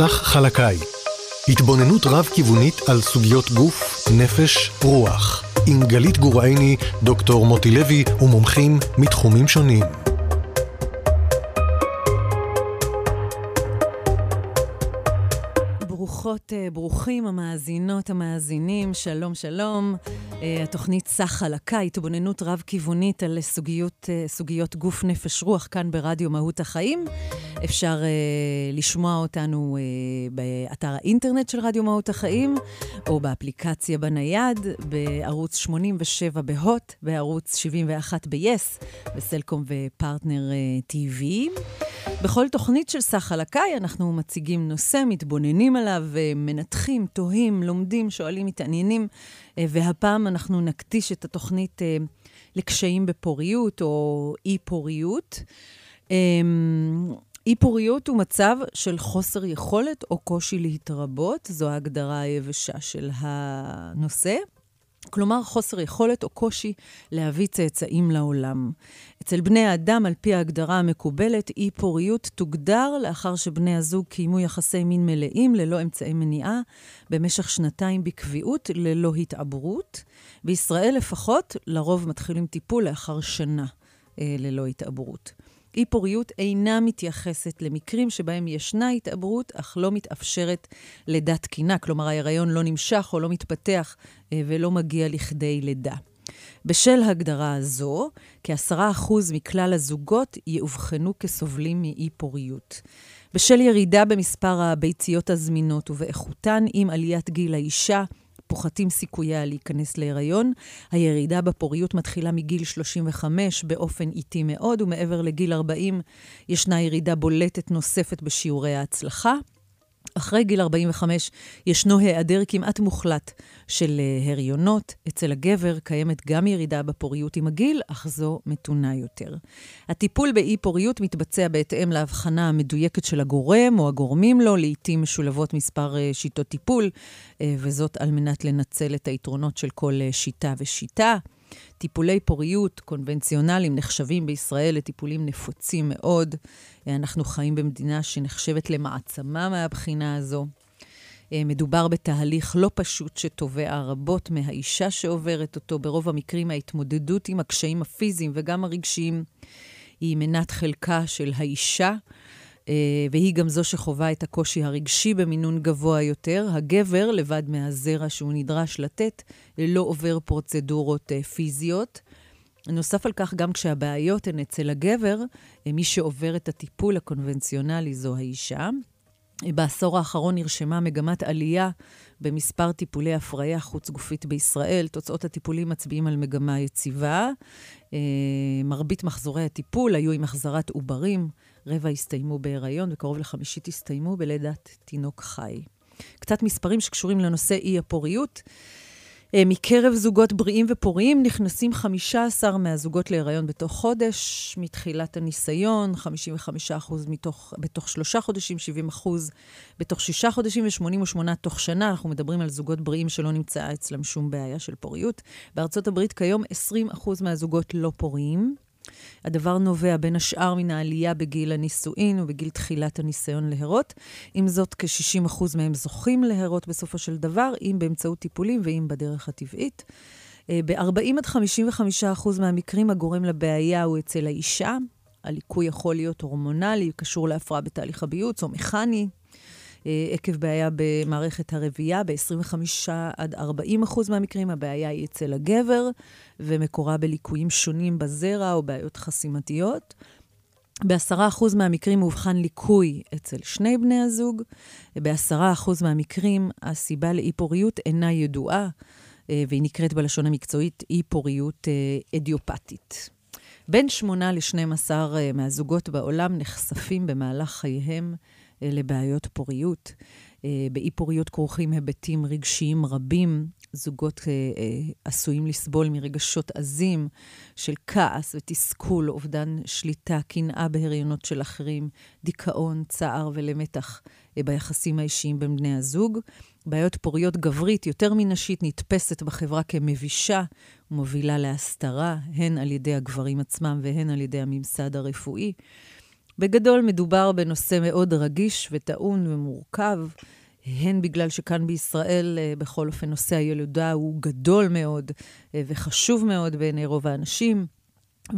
סך חלקאי. התבוננות רב-כיוונית על סוגיות גוף, נפש, רוח. עם גלית גורייני, דוקטור מוטי לוי ומומחים מתחומים שונים. ברוכות, אה, ברוכים המאזינות, המאזינים, שלום, שלום. אה, התוכנית סך חלקה, התבוננות רב-כיוונית על סוגיות, אה, סוגיות גוף, נפש, רוח, כאן ברדיו מהות החיים. אפשר uh, לשמוע אותנו uh, באתר האינטרנט של רדיו מהות החיים, או באפליקציה בנייד, בערוץ 87 בהוט, בערוץ 71 ב-yes, בסלקום ופרטנר uh, TV. בכל תוכנית של סך חלקאי אנחנו מציגים נושא, מתבוננים עליו, מנתחים, תוהים, לומדים, שואלים, מתעניינים, והפעם אנחנו נקדיש את התוכנית לקשיים בפוריות או אי-פוריות. אמ, אי פוריות הוא מצב של חוסר יכולת או קושי להתרבות, זו ההגדרה היבשה של הנושא. כלומר, חוסר יכולת או קושי להביא צאצאים לעולם. אצל בני האדם, על פי ההגדרה המקובלת, אי פוריות תוגדר לאחר שבני הזוג קיימו יחסי מין מלאים ללא אמצעי מניעה במשך שנתיים בקביעות, ללא התעברות. בישראל לפחות, לרוב מתחילים טיפול לאחר שנה אה, ללא התעברות. אי פוריות אינה מתייחסת למקרים שבהם ישנה התעברות, אך לא מתאפשרת לידה תקינה, כלומר ההיריון לא נמשך או לא מתפתח אה, ולא מגיע לכדי לידה. בשל הגדרה הזו, כ-10% מכלל הזוגות יאובחנו כסובלים מאי פוריות. בשל ירידה במספר הביציות הזמינות ובאיכותן עם עליית גיל האישה, פוחתים סיכוייה להיכנס להיריון. הירידה בפוריות מתחילה מגיל 35 באופן איטי מאוד, ומעבר לגיל 40 ישנה ירידה בולטת נוספת בשיעורי ההצלחה. אחרי גיל 45 ישנו היעדר כמעט מוחלט של אה, הריונות. אצל הגבר קיימת גם ירידה בפוריות עם הגיל, אך זו מתונה יותר. הטיפול באי-פוריות מתבצע בהתאם להבחנה המדויקת של הגורם או הגורמים לו, לעתים משולבות מספר אה, שיטות טיפול, אה, וזאת על מנת לנצל את היתרונות של כל שיטה ושיטה. טיפולי פוריות קונבנציונליים נחשבים בישראל לטיפולים נפוצים מאוד. אנחנו חיים במדינה שנחשבת למעצמה מהבחינה הזו. מדובר בתהליך לא פשוט שתובע רבות מהאישה שעוברת אותו. ברוב המקרים ההתמודדות עם הקשיים הפיזיים וגם הרגשיים היא מנת חלקה של האישה. אה, והיא גם זו שחווה את הקושי הרגשי במינון גבוה יותר. הגבר, לבד מהזרע שהוא נדרש לתת, לא עובר פרוצדורות אה, פיזיות. נוסף על כך, גם כשהבעיות הן אצל הגבר, אה, מי שעובר את הטיפול הקונבנציונלי זו האישה. בעשור האחרון נרשמה מגמת עלייה במספר טיפולי הפריה חוץ-גופית בישראל. תוצאות הטיפולים מצביעים על מגמה יציבה. מרבית מחזורי הטיפול היו עם החזרת עוברים. רבע הסתיימו בהיריון וקרוב לחמישית הסתיימו בלידת תינוק חי. קצת מספרים שקשורים לנושא אי הפוריות. אה, מקרב זוגות בריאים ופוריים נכנסים 15 מהזוגות להיריון בתוך חודש, מתחילת הניסיון, 55% מתוך, בתוך שלושה חודשים, 70% בתוך שישה חודשים ו-88 תוך שנה. אנחנו מדברים על זוגות בריאים שלא נמצאה אצלם שום בעיה של פוריות. בארצות הברית כיום 20% מהזוגות לא פוריים. הדבר נובע בין השאר מן העלייה בגיל הנישואין ובגיל תחילת הניסיון להרות. עם זאת, כ-60% מהם זוכים להרות בסופו של דבר, אם באמצעות טיפולים ואם בדרך הטבעית. אה, ב-40 עד 55% מהמקרים הגורם לבעיה הוא אצל האישה. הליקוי יכול להיות הורמונלי, קשור להפרעה בתהליך הביוץ או מכני, עקב בעיה במערכת הרבייה. ב-25 עד 40 אחוז מהמקרים הבעיה היא אצל הגבר, ומקורה בליקויים שונים בזרע או בעיות חסימתיות. ב-10% מהמקרים מאובחן ליקוי אצל שני בני הזוג. ב-10% מהמקרים הסיבה לאי-פוריות אינה ידועה, אה, והיא נקראת בלשון המקצועית אי-פוריות אה, אדיופתית. בין 8 ל-12 מהזוגות בעולם נחשפים במהלך חייהם אה, לבעיות פוריות. אה, באי פוריות כרוכים היבטים רגשיים רבים. זוגות אה, עשויים לסבול מרגשות עזים של כעס ותסכול, אובדן שליטה, קנאה בהריונות של אחרים, דיכאון, צער ולמתח ביחסים האישיים בין בני הזוג. בעיות פוריות גברית, יותר מנשית, נתפסת בחברה כמבישה ומובילה להסתרה, הן על ידי הגברים עצמם והן על ידי הממסד הרפואי. בגדול מדובר בנושא מאוד רגיש וטעון ומורכב, הן בגלל שכאן בישראל, אה, בכל אופן, נושא הילודה הוא גדול מאוד אה, וחשוב מאוד בעיני רוב האנשים,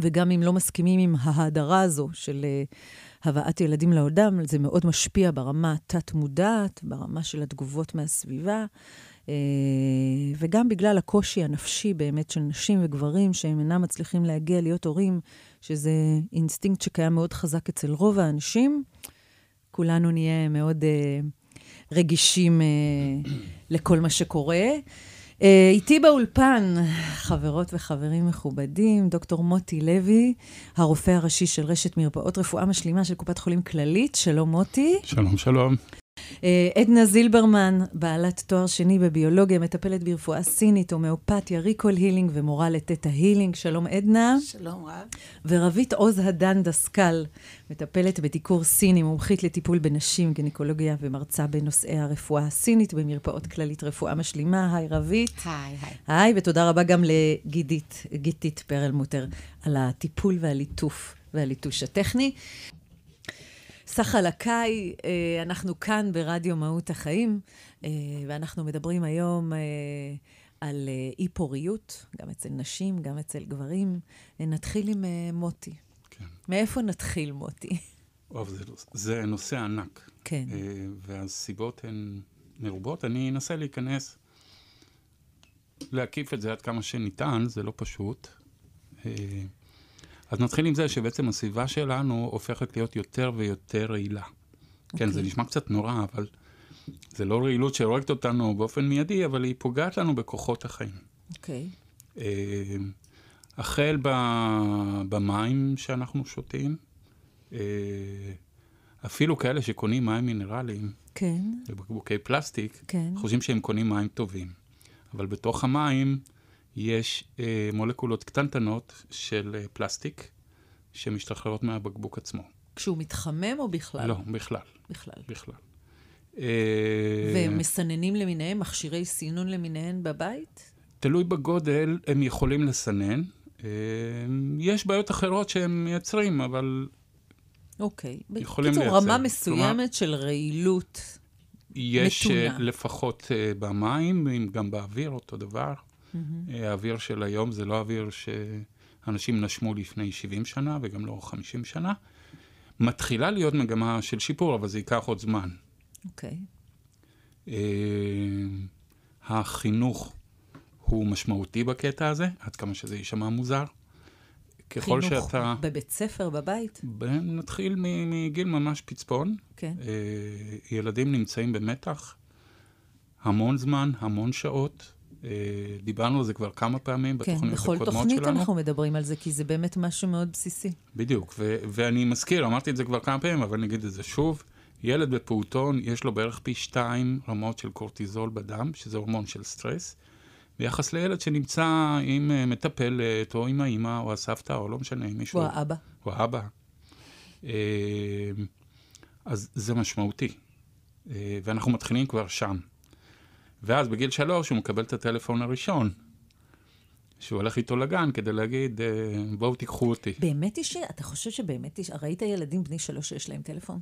וגם אם לא מסכימים עם ההדרה הזו של אה, הבאת ילדים לעולם, זה מאוד משפיע ברמה התת-מודעת, ברמה של התגובות מהסביבה. וגם בגלל הקושי הנפשי באמת של נשים וגברים שהם אינם מצליחים להגיע להיות הורים, שזה אינסטינקט שקיים מאוד חזק אצל רוב האנשים, כולנו נהיה מאוד אה, רגישים אה, לכל מה שקורה. אה, איתי באולפן, חברות וחברים מכובדים, דוקטור מוטי לוי, הרופא הראשי של רשת מרפאות רפואה משלימה של קופת חולים כללית. שלום מוטי. שלום, שלום. אה, עדנה זילברמן, בעלת תואר שני בביולוגיה, מטפלת ברפואה סינית, הומאופתיה, Recall Healing ומורה ל Theta Healing. שלום עדנה. שלום רב. ורבית עוז הדן דסקל, מטפלת בדיקור סיני, מומחית לטיפול בנשים, גינקולוגיה ומרצה בנושאי הרפואה הסינית במרפאות כללית רפואה משלימה. היי רבית. היי, היי. היי, ותודה רבה גם לגידית, גיתית פרלמוטר, על הטיפול והליטוף והליטוש הטכני. סך הלקאי, אה, אנחנו כאן ברדיו מהות החיים, אה, ואנחנו מדברים היום אה, על אי-פוריות, גם אצל נשים, גם אצל גברים. נתחיל עם מוטי. כן. מאיפה נתחיל, מוטי? וואו, זה, זה נושא ענק. כן. והסיבות הן מרובות. אני אנסה להיכנס, להקיף את זה עד כמה שניתן, זה לא פשוט. אז נתחיל עם זה שבעצם הסביבה שלנו הופכת להיות יותר ויותר רעילה. Okay. כן, זה אוקיי. נשמע קצת נורא, אבל זה לא רעילות שהורגת אותנו באופן מיידי, אבל היא פוגעת לנו בכוחות החיים. אוקיי. Okay. אה, החל ב, במים שאנחנו שותים, אה, אפילו כאלה שקונים מים מינרליים, כן. בבקבוקי פלסטיק, כן. חושבים שהם קונים מים טובים. אבל בתוך המים יש אה, מולקולות קטנטנות של אה, פלסטיק שמשתחררות מהבקבוק עצמו. כשהוא מתחמם או בכלל? לא, בכלל. בכלל. בכלל. אה, ומסננים למיניהם, מכשירי סינון למיניהם בבית? תלוי בגודל, הם יכולים לסנן. אה, יש בעיות אחרות שהם מייצרים, אבל אוקיי. יכולים לייצר. בקיצור, רמה מסוימת כלומר, של רעילות יש מתונה. יש לפחות במים, גם באוויר, אותו דבר. Mm-hmm. האוויר של היום זה לא אוויר שאנשים נשמו לפני 70 שנה וגם לא 50 שנה. מתחילה להיות מגמה של שיפור, אבל זה ייקח עוד זמן. אוקיי. Okay. אה, החינוך הוא משמעותי בקטע הזה, עד כמה שזה יישמע מוזר. ככל חינוך שאתה... בבית ספר, בבית? ב... נתחיל מגיל ממש פצפון. כן. אה, ילדים נמצאים במתח המון זמן, המון שעות. אה, דיברנו על זה כבר כמה פעמים כן, בתוכניות הקודמות שלנו. כן, בכל תוכנית אנחנו מדברים על זה, כי זה באמת משהו מאוד בסיסי. בדיוק, ו- ואני מזכיר, אמרתי את זה כבר כמה פעמים, אבל אני אגיד את זה שוב. ילד בפעוטון, יש לו בערך פי שתיים רמות של קורטיזול בדם, שזה הורמון של סטרס, ביחס לילד שנמצא עם אה, מטפלת, או עם האימא, או הסבתא, או לא משנה, עם מישהו. או האבא. או האבא. אה, אז זה משמעותי. ואנחנו מתחילים כבר שם. ואז בגיל שלוש הוא מקבל את הטלפון הראשון, שהוא הולך איתו לגן כדי להגיד, אה, בואו תיקחו אותי. באמת יש, אתה חושב שבאמת יש, ראית ילדים בני שלוש שיש להם טלפון?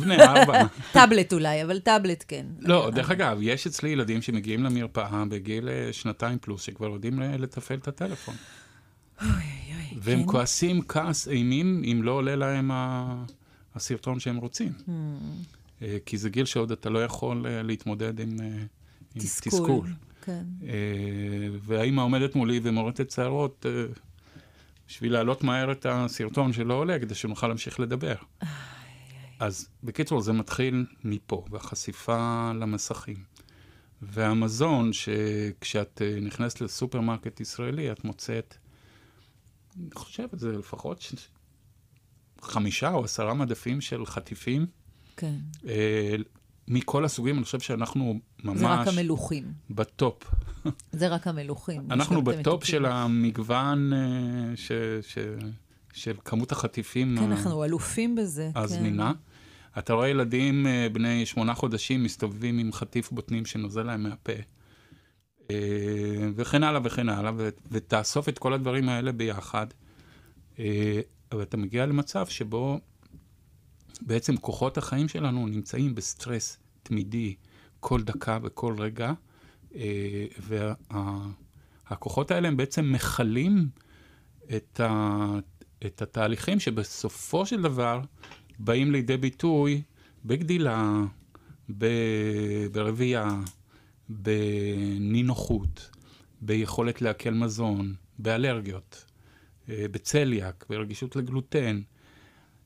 בני ארבע. טאבלט אולי, אבל טאבלט כן. לא, דרך אגב, יש אצלי ילדים שמגיעים למרפאה בגיל אה, שנתיים פלוס, שכבר יודעים לתפעל את הטלפון. והם כן. כועסים כעס אימים אם לא עולה להם הסרטון שהם רוצים. אה, כי זה גיל שעוד אתה לא יכול אה, להתמודד עם, אה, עם תסכול. תסכול. כן. והאימא עומדת מולי ומורטת שערות בשביל להעלות מהר את הסרטון שלא עולה, כדי שנוכל להמשיך לדבר. אז בקיצור, זה מתחיל מפה, והחשיפה למסכים. והמזון, שכשאת נכנסת לסופרמרקט ישראלי, את מוצאת, אני חושב, זה לפחות ש... חמישה או עשרה מדפים של חטיפים כן. אה, מכל הסוגים, אני חושב שאנחנו ממש... זה רק המלוחים. ב top. זה רק המלוחים. אנחנו ב top של המגוון אה, ש, ש, של כמות החטיפים. כן, אנחנו אלופים בזה. הזמינה. כן. אתה רואה ילדים אה, בני שמונה חודשים מסתובבים עם חטיף בוטנים שנוזל להם מהפה. וכן הלאה וכן הלאה, ותאסוף את כל הדברים האלה ביחד. אבל אתה מגיע למצב שבו בעצם כוחות החיים שלנו נמצאים בסטרס תמידי כל דקה וכל רגע, אה, והכוחות וה, האלה הם בעצם מכלים את, ה, את התהליכים שבסופו של דבר באים לידי ביטוי בגדילה, ב, ברבייה, בנינוחות, ביכולת לעכל מזון, באלרגיות, אה, בצליאק, ברגישות לגלוטן.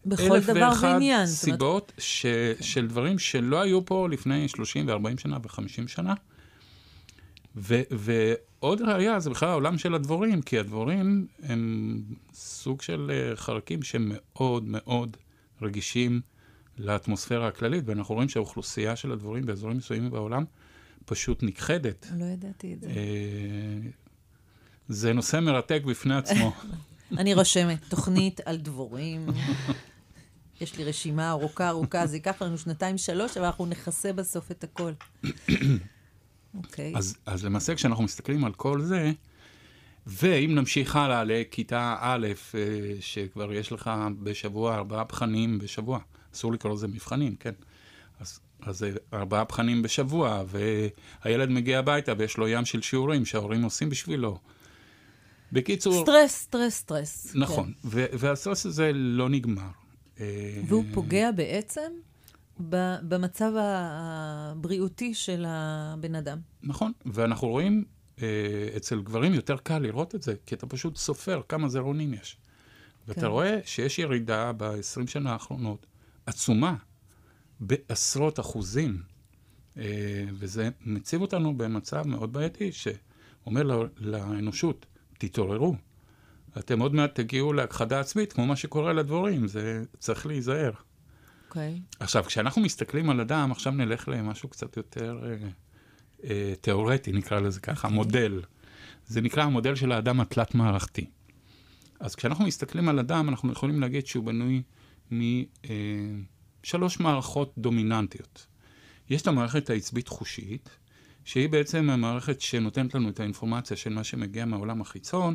בכל דבר ועניין. סיבות ש. של דברים שלא היו פה לפני 30 ו-40 שנה ו-50 שנה. ו, ועוד ראיה זה בכלל העולם של הדבורים, כי הדבורים הם סוג של אה, חרקים שהם מאוד מאוד רגישים לאטמוספירה הכללית, ואנחנו רואים שהאוכלוסייה של הדבורים באזורים מסוימים בעולם פשוט נכחדת. לא ידעתי את זה. אה, זה נושא מרתק בפני עצמו. אני רושמת, תוכנית על דבורים. יש לי רשימה ארוכה ארוכה, זה ייקח לנו שנתיים שלוש, אבל אנחנו נכסה בסוף את הכל. אוקיי. okay. אז, אז למעשה כשאנחנו מסתכלים על כל זה, ואם נמשיך הלאה לכיתה א', אה, שכבר יש לך בשבוע ארבעה בחנים בשבוע, אסור לקרוא לזה מבחנים, כן? אז, אז ארבעה בחנים בשבוע, והילד מגיע הביתה ויש לו ים של שיעורים שההורים עושים בשבילו. בקיצור... סטרס, סטרס, סטרס. נכון, כן. והסטרס הזה לא נגמר. והוא פוגע בעצם במצב הבריאותי של הבן אדם. נכון, ואנחנו רואים, אה, אצל גברים יותר קל לראות את זה, כי אתה פשוט סופר כמה זרעונים יש. ואתה כן. רואה שיש ירידה ב-20 שנה האחרונות, עצומה, בעשרות אחוזים. אה, וזה מציב אותנו במצב מאוד בעייתי, שאומר לאנושות, תתעוררו. אתם עוד מעט תגיעו להכחדה עצמית, כמו מה שקורה לדבורים, זה צריך להיזהר. אוקיי. Okay. עכשיו, כשאנחנו מסתכלים על אדם, עכשיו נלך למשהו קצת יותר אה, אה, תיאורטי, נקרא לזה ככה, okay. אוקיי. מודל. זה נקרא המודל של האדם התלת-מערכתי. אז כשאנחנו מסתכלים על אדם, אנחנו יכולים להגיד שהוא בנוי משלוש אה, מערכות דומיננטיות. יש את המערכת העצבית-חושית, שהיא בעצם המערכת שנותנת לנו את האינפורמציה של מה שמגיע מהעולם החיצון,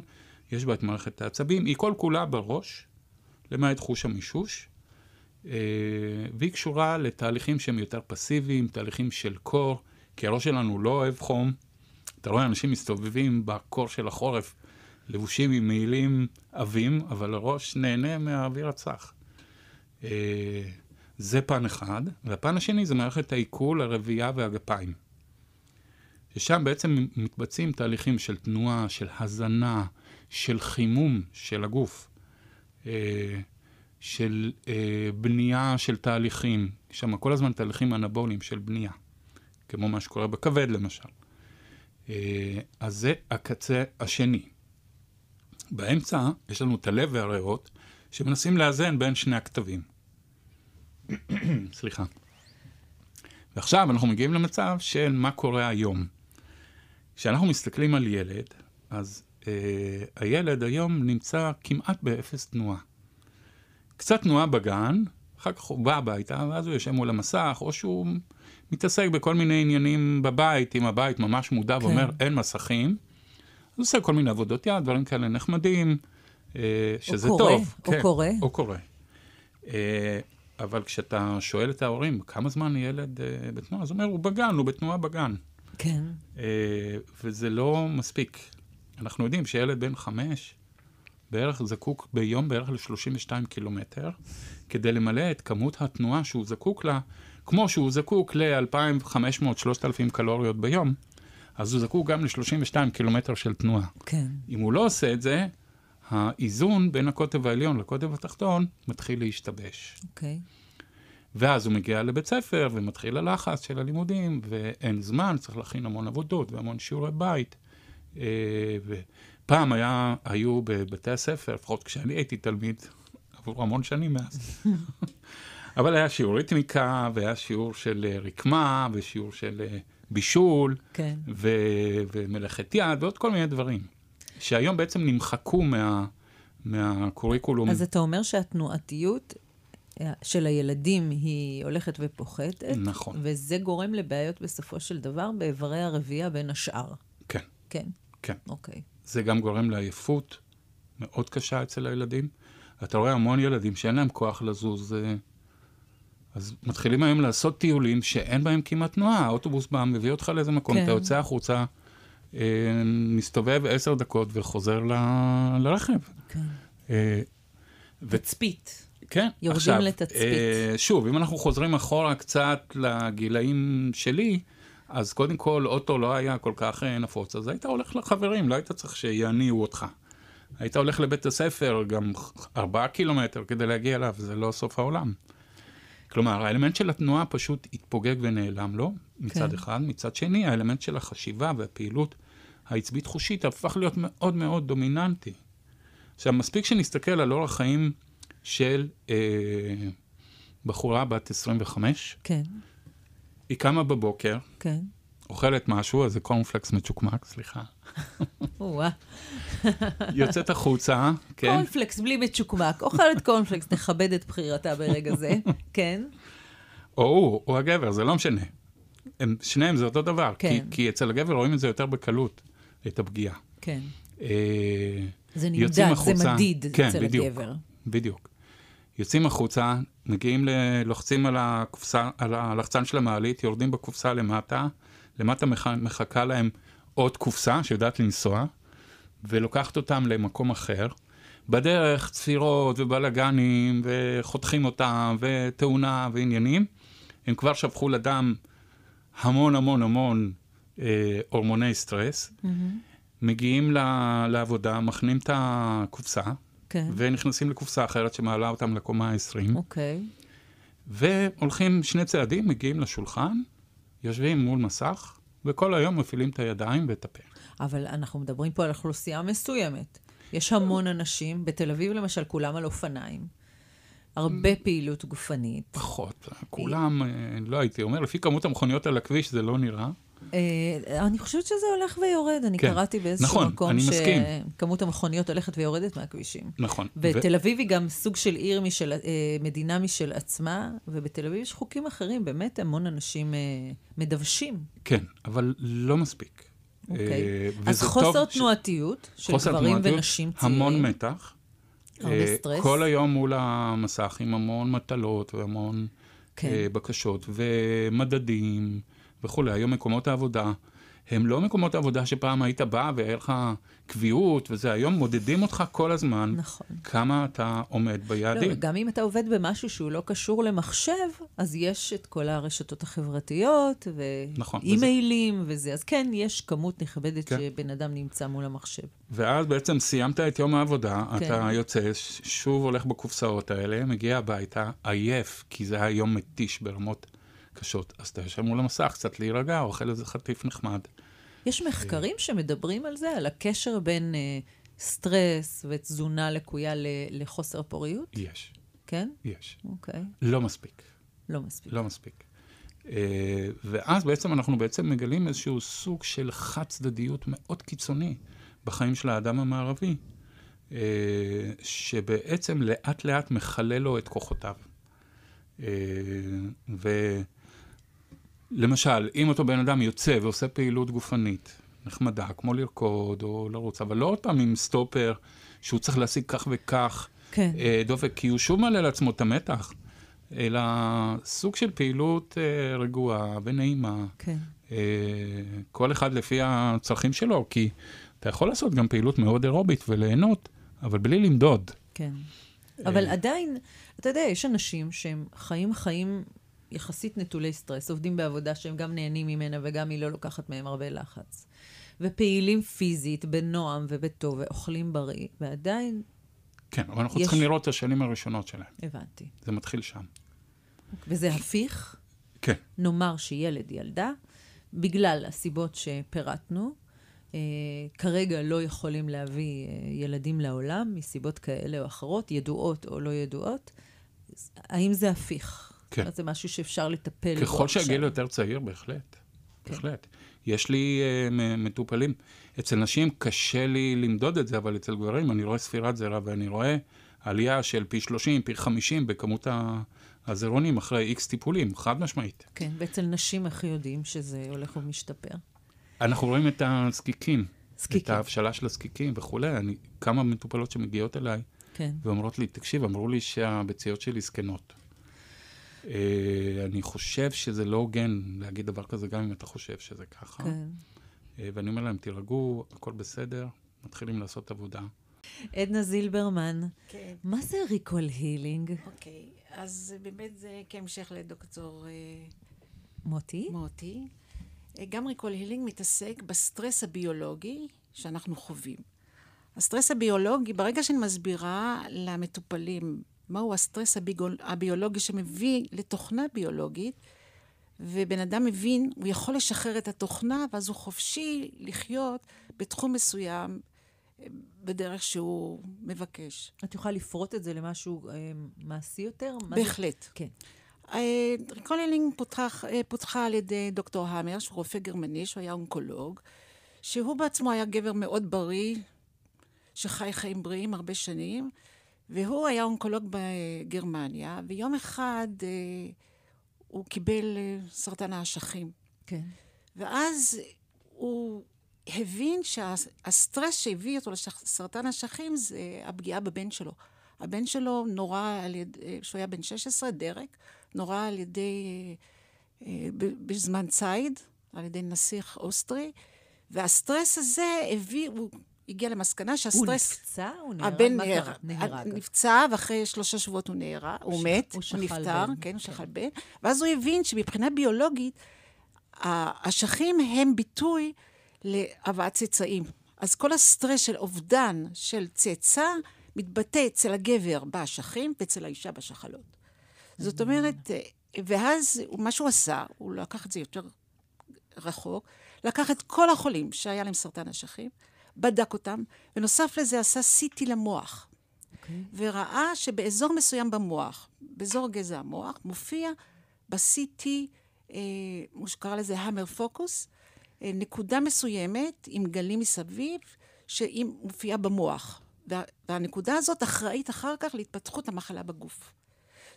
יש בה את מערכת העצבים, היא כל כולה בראש, למעט חוש המישוש, אה, והיא קשורה לתהליכים שהם יותר פסיביים, תהליכים של קור, כי הראש שלנו לא אוהב חום. אתה רואה אנשים מסתובבים בקור של החורף, לבושים עם מעילים עבים, אבל הראש נהנה מהאוויר הצח. אה, זה פן אחד, והפן השני זה מערכת העיכול, הרבייה והגפיים. ששם בעצם מתבצעים תהליכים של תנועה, של הזנה, של חימום של הגוף, אה, של אה, בנייה של תהליכים, שם כל הזמן תהליכים אנבוליים של בנייה, כמו מה שקורה בכבד למשל. אה, אז זה הקצה השני. באמצע יש לנו את הלב והריאות, שמנסים לאזן בין שני הכתבים. סליחה. ועכשיו אנחנו מגיעים למצב של מה קורה היום. כשאנחנו מסתכלים על ילד, אז הילד היום נמצא כמעט באפס תנועה. קצת תנועה בגן, אחר כך הוא בא הביתה, ואז הוא יושב מול המסך, או שהוא מתעסק בכל מיני עניינים בבית, אם הבית ממש מודע כן. ואומר אין מסכים. אז הוא עושה כל מיני עבודות יד, דברים כאלה נחמדים, אה, שזה או טוב. קורא, כן, או קורא. או קורא. אה, אבל כשאתה שואל את ההורים, כמה זמן ילד בתנועה? אז הוא אומר, הוא בגן, הוא בתנועה בגן. כן. וזה לא מספיק. אנחנו יודעים שילד בן חמש בערך זקוק ביום בערך ל-32 קילומטר, כדי למלא את כמות התנועה שהוא זקוק לה, כמו שהוא זקוק ל-2,500-3,000 קלוריות ביום, אז הוא זקוק גם ל-32 קילומטר של תנועה. כן. אם הוא לא עושה את זה, האיזון בין הקוטב העליון לקוטב התחתון מתחיל להשתבש. אוקיי. ואז הוא מגיע לבית ספר ומתחיל הלחץ של הלימודים, ואין זמן, צריך להכין המון עבודות והמון שיעורי בית. אה, ופעם היה, היו בבתי הספר, לפחות כשאני הייתי תלמיד, עברו המון שנים מאז. אבל היה שיעור ריתמיקה, והיה שיעור של אה, רקמה, ושיעור של אה, בישול, כן. ו- ומלאכת יד, ועוד כל מיני דברים, שהיום בעצם נמחקו מה, מהקוריקולום. אז אתה אומר שהתנועתיות של הילדים היא הולכת ופוחתת. נכון. וזה גורם לבעיות בסופו של דבר באיברי הרבייה בין השאר. כן. כן. כן. אוקיי. זה גם גורם לעייפות מאוד קשה אצל הילדים. אתה רואה המון ילדים שאין להם כוח לזוז, אה, אז מתחילים היום לעשות טיולים שאין בהם כמעט תנועה. האוטובוס בא, מביא אותך לאיזה מקום, כן. אתה יוצא החוצה, אה, מסתובב עשר דקות וחוזר ל... לרכב. כן. אה, תצפית. כן, יורדים עכשיו, לתצפית. שוב, אם אנחנו חוזרים אחורה קצת לגילאים שלי, אז קודם כל אוטו לא היה כל כך אה, נפוץ, אז היית הולך לחברים, לא היית צריך שיניעו אותך. היית הולך לבית הספר גם ארבעה קילומטר כדי להגיע אליו, זה לא סוף העולם. כלומר, האלמנט של התנועה פשוט התפוגג ונעלם לו, מצד כן. אחד. מצד שני, האלמנט של החשיבה והפעילות העצבית-חושית הפך להיות מאוד מאוד דומיננטי. עכשיו, מספיק שנסתכל על אורח חיים של אה, בחורה בת 25, כן, היא קמה בבוקר, כן. אוכלת משהו, איזה קורנפלקס מצ'וקמק, סליחה. יוצאת החוצה, כן, קורנפלקס בלי מצ'וקמק. אוכלת קורנפלקס, נכבד את בחירתה ברגע זה. כן, או הוא, או הגבר, זה לא משנה. הם, שניהם זה אותו דבר, כן. כי, כי אצל הגבר רואים את זה יותר בקלות, את הפגיעה. כן. אה, זה נמדד, זה. מדיד כן, אצל בדיוק. הגבר. בדיוק. יוצאים החוצה, מגיעים, ל... לוחצים על, הקופסה, על הלחצן של המעלית, יורדים בקופסה למטה, למטה מח... מחכה להם עוד קופסה שיודעת לנסוע, ולוקחת אותם למקום אחר. בדרך צפירות ובלאגנים, וחותכים אותם, ותאונה ועניינים. הם כבר שפכו לדם המון המון המון אה, הורמוני סטרס. מגיעים ל- לעבודה, מכנים את הקופסה, כן, ונכנסים לקופסה אחרת שמעלה אותם לקומה ה-20, אוקיי. והולכים שני צעדים, מגיעים לשולחן, יושבים מול מסך, וכל היום מפעילים את הידיים ואת הפה. אבל אנחנו מדברים פה על אוכלוסייה מסוימת. יש המון אנשים, בתל אביב למשל, כולם על אופניים. הרבה פעילות גופנית. פחות, כולם, אה, לא הייתי אומר, לפי כמות המכוניות על הכביש זה לא נראה. אה, אני חושבת שזה הולך ויורד. אני כן. קראתי באיזשהו נכון, מקום אני מסכים. שכמות המכוניות הולכת ויורדת מהכבישים. נכון. ותל אביב היא גם סוג של עיר משל, אה, מדינה משל עצמה, ובתל אביב יש חוקים אחרים, באמת המון אנשים אה, מדוושים. כן, אבל לא מספיק. אוקיי. אז חוסר טוב ש- תנועתיות של גברים תנועתיות, ונשים צעירים. המון מתח. הרבה סטרס. כל היום מול המסך עם המון מטלות והמון כן. בקשות ומדדים וכולי. היום מקומות העבודה הם לא מקומות העבודה שפעם היית בא והיה לך קביעות וזה, היום מודדים אותך כל הזמן נכון. כמה אתה עומד ביעדים. לא, גם אם אתה עובד במשהו שהוא לא קשור למחשב, אז יש את כל הרשתות החברתיות, נכון, ואימיילים וזה. אז כן, יש כמות נכבדת כן. שבן אדם נמצא מול המחשב. ואז בעצם סיימת את יום העבודה, כן. אתה יוצא, שוב הולך בקופסאות האלה, מגיע הביתה, עייף, כי זה היה יום מתיש ברמות קשות. אז אתה יושב מול המסך, קצת להירגע, אוכל איזה חטיף נחמד. יש מחקרים שמדברים על זה, על הקשר בין אה, סטרס ותזונה לקויה ל- לחוסר פוריות? יש, כן? יש. אוקיי. לא מספיק. לא מספיק. לא מספיק. אה, ואז בעצם אנחנו בעצם מגלים איזשהו סוג של חד צדדיות מאוד קיצוני בחיים של האדם המערבי, אה, שבעצם לאט לאט מכלה לו את כוחותיו. אה, ולמשל, אם אותו בן אדם יוצא ועושה פעילות גופנית נחמדה, כמו לרקוד או לרוץ, אבל לא עוד פעם עם סטופר שהוא צריך להשיג כך וכך כן. אה, דופק, כי הוא שוב מעלה לעצמו את המתח, אלא סוג של פעילות אה, רגועה ונעימה, כן. אה, כל אחד לפי הצרכים שלו, כי אתה יכול לעשות גם פעילות מאוד אירובית וליהנות, אבל בלי למדוד. כן. אבל. עדיין, אתה יודע, יש אנשים שהם חיים חיים יחסית נטולי סטרס, עובדים בעבודה שהם גם נהנים ממנה וגם היא לא לוקחת מהם הרבה לחץ. ופעילים פיזית, בנועם ובטוב, ואוכלים בריא, ועדיין, כן, אבל אנחנו יש- צריכים לראות את השנים הראשונות שלהם. הבנתי. זה מתחיל שם. וזה הפיך, כן, נאמר שילד ילדה, בגלל הסיבות שפירטנו, אה, כרגע לא יכולים להביא אה, ילדים לעולם מסיבות כאלה או אחרות, ידועות או לא ידועות. האם זה הפיך? כן. זה משהו שאפשר לטפל בו ככל עכשיו. שהגיל יותר צעיר, בהחלט. כן. בהחלט. יש לי uh, מטופלים. אצל נשים קשה לי למדוד את זה, אבל אצל גברים אני רואה ספירת זרע ואני רואה עלייה של פי 30, פי 50 בכמות הזרעונים אחרי איקס טיפולים, חד משמעית. כן, ואצל נשים איך יודעים שזה הולך ומשתפר? אנחנו רואים את הזקיקים. זקיקים. את ההבשלה של הזקיקים וכולי. אני, כמה מטופלות שמגיעות אליי, כן. ואומרות לי, תקשיב, אמרו לי שהביציות שלי זקנות. אה, אני חושב שזה לא הוגן להגיד דבר כזה, גם אם אתה חושב שזה ככה. כן. אה, ואני אומר להם, תירגעו, הכל בסדר, מתחילים לעשות עבודה. עדנה זילברמן, כן, מה זה Recall Healing? אוקיי. אז באמת זה כהמשך לדוקטור אה, מוטי? מוטי. גם Recall Healing מתעסק בסטרס הביולוגי שאנחנו חווים. הסטרס הביולוגי, ברגע שאני מסבירה למטופלים מהו הסטרס הביגול, הביולוגי שמביא לתוכנה ביולוגית, ובן אדם מבין, הוא יכול לשחרר את התוכנה, ואז הוא חופשי לחיות בתחום מסוים בדרך שהוא מבקש. את יכולה לפרוט את זה למשהו אה, מעשי יותר? מה זה- בהחלט. כן. אה, Recall Healing פותח, אה, פותחה על ידי דוקטור המר, שהוא רופא גרמני, שהוא היה אונקולוג, שהוא בעצמו היה גבר מאוד בריא, שחי חיים בריאים הרבה שנים, והוא היה אונקולוג בגרמניה, ויום אחד אה, הוא קיבל אה, סרטן האשכים. כן. ואז הוא הבין שהסטרס שהביא אותו לסרטן האשכים זה הפגיעה בבן שלו. הבן שלו נורה על ידי, כשהוא היה בן 16, דירק, נורה על ידי, אה, אה, בזמן ציד, על ידי נסיך אוסטרי, והסטרס הזה הביא, הוא הגיע למסקנה הוא שהסטרס... נפצע? הוא נהרג? הבן נהרג. נפצע, ואחרי שלושה שבועות הוא נהרג, הוא שכ- מת, הוא הוא נפטר, בן. כן, הוא כן. שכל בן. ואז הוא הבין שמבחינה ביולוגית, האשכים הם ביטוי להבאת צאצאים. אז כל הסטרס של אובדן של צאצא מתבטא אצל הגבר באשכים ואצל האישה בשחלות. זאת אומרת, אה, ואז מה שהוא עשה, הוא לקח את זה יותר רחוק, לקח את כל החולים שהיה להם סרטן אשכים, בדק אותם, ונוסף לזה עשה CT למוח. אוקיי. וראה שבאזור מסוים במוח, באזור גזע המוח, מופיע ב-CT, אה, הוא שקרא לזה המר פוקוס, אה, נקודה מסוימת עם גלים מסביב, שהיא מופיעה במוח. וה, והנקודה הזאת אחראית אחר כך להתפתחות המחלה בגוף.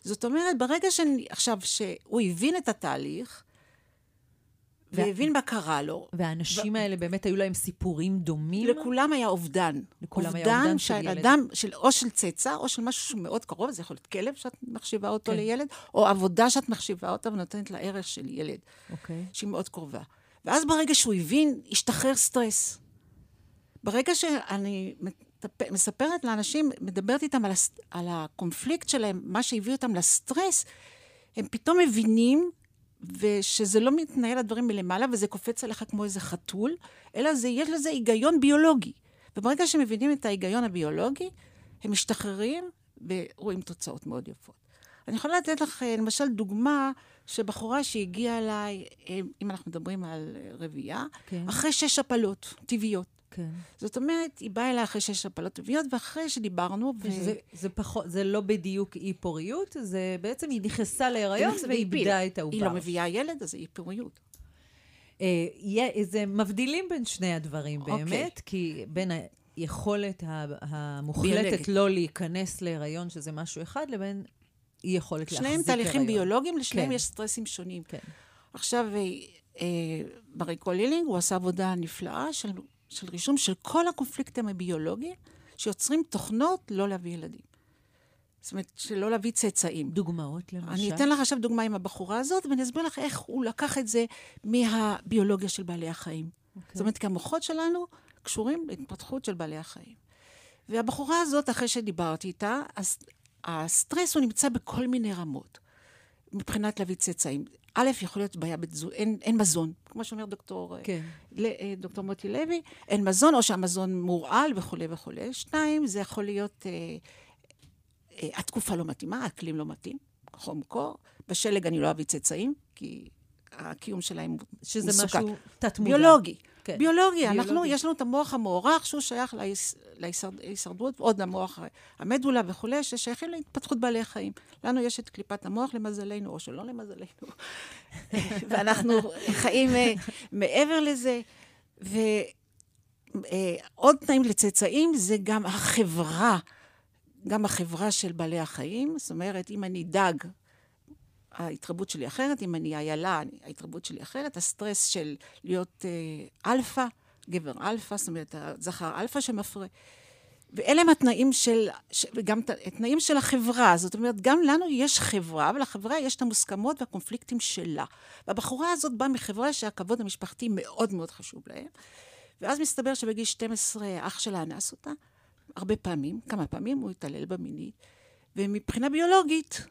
זאת אומרת, ברגע שאני, עכשיו, שהוא הבין את התהליך, והבין מה קרה לו, והאנשים האלה באמת היו להם סיפורים דומים? לכולם היה אובדן. לכולם היה אובדן של ילד. אדם, של, או של צאצא, או של משהו מאוד קרוב, זה יכול להיות כלב שאת מחשיבה אותו כן. לילד, או עבודה שאת מחשיבה אותה ונותנת לה ערך של ילד, אוקיי. שהיא מאוד קרובה. ואז ברגע שהוא הבין, השתחרר סטרס. ברגע שאני מספרת לאנשים, מדברת איתם על, הס, על הקונפליקט שלהם, מה שהביא אותם לסטרס, הם פתאום מבינים ושזה לא מתנהל הדברים מלמעלה וזה קופץ עליך כמו איזה חתול, אלא זה, יש לזה היגיון ביולוגי. וברגע שמבינים את ההיגיון הביולוגי, הם משתחררים ורואים תוצאות מאוד יפות. אני יכולה לתת לך, אה, למשל, דוגמה שבחורה שהגיעה אליי, אה, אם אנחנו מדברים על אה, רבייה, כן. אחרי שש הפלות טבעיות. כן. זאת אומרת, היא באה אליי אחרי שש הפלות טבעיות, ואחרי שדיברנו, ו... זה, זה פחות, זה לא בדיוק אי פוריות, זה בעצם היא נכנסה להיריון ואיבדה את העובר. היא לא מביאה ילד, אז היא פוריות. אה, זה מבדילים בין שני הדברים אוקיי. באמת, כי בין היכולת המוחלטת ביולוגית. לא להיכנס להיריון, שזה משהו אחד, לבין אי יכולת להחזיק הריון. שניהם תהליכים ביולוגיים, לשניהם כן. יש סטרסים שונים. כן. עכשיו, אה, אה, בריקו לילינג הוא עשה עבודה נפלאה של, של רישום של כל הקונפליקטים הביולוגיים שיוצרים תוכנות לא להביא ילדים. זאת אומרת, שלא להביא צאצאים. דוגמאות למשל? אני אתן לך עכשיו דוגמה עם הבחורה הזאת, ואני אסביר לך איך הוא לקח את זה מהביולוגיה של בעלי החיים. אוקיי. זאת אומרת, כי המוחות שלנו קשורים להתפתחות של בעלי החיים. והבחורה הזאת, אחרי שדיברתי איתה, אז הסטרס הוא נמצא בכל מיני רמות, מבחינת להביא צאצאים. א', יכול להיות בעיה בתזונה, אין, אין מזון, כמו שאומר דוקטור, אה, כן. ל- אה, דוקטור מוטי לוי, אין מזון, או שהמזון מורעל וכולי וכולי. שתיים, זה יכול להיות, אה, אה, התקופה לא מתאימה, האקלים לא מתאים, חום קור. בשלג אני לא אביא צאצאים, כי הקיום שלהם שזה מסוכן. משהו תת-מודע. ביולוגי. כן. ביולוגי. אנחנו, ביולוגי. יש לנו את המוח המוערך, שהוא שייך להיש- להישרד- להישרדות, עוד המוח המדולה וכולי, ששייכים להתפתחות בעלי החיים. לנו יש את קליפת המוח למזלנו, או שלא למזלנו. ואנחנו חיים אה, מעבר לזה. ועוד תנאים לצאצאים זה גם החברה, גם החברה של בעלי החיים. זאת אומרת, אם אני דג, ההתרבות שלי אחרת, אם אני איילה, ההתרבות שלי אחרת, הסטרס של להיות אה, אלפא, גבר אלפא, זאת אומרת, הזכר אלפא שמפרה. ואלה הם התנאים של, וגם התנאים של החברה. זאת אומרת, גם לנו יש חברה, ולחברה יש את המוסכמות והקונפליקטים שלה. והבחורה הזאת באה מחברה שהכבוד המשפחתי מאוד מאוד חשוב להם. ואז מסתבר שבגיל 12 אח שלה אנס אותה, הרבה פעמים, כמה פעמים הוא התעלל בה מינית, ומבחינה ביולוגית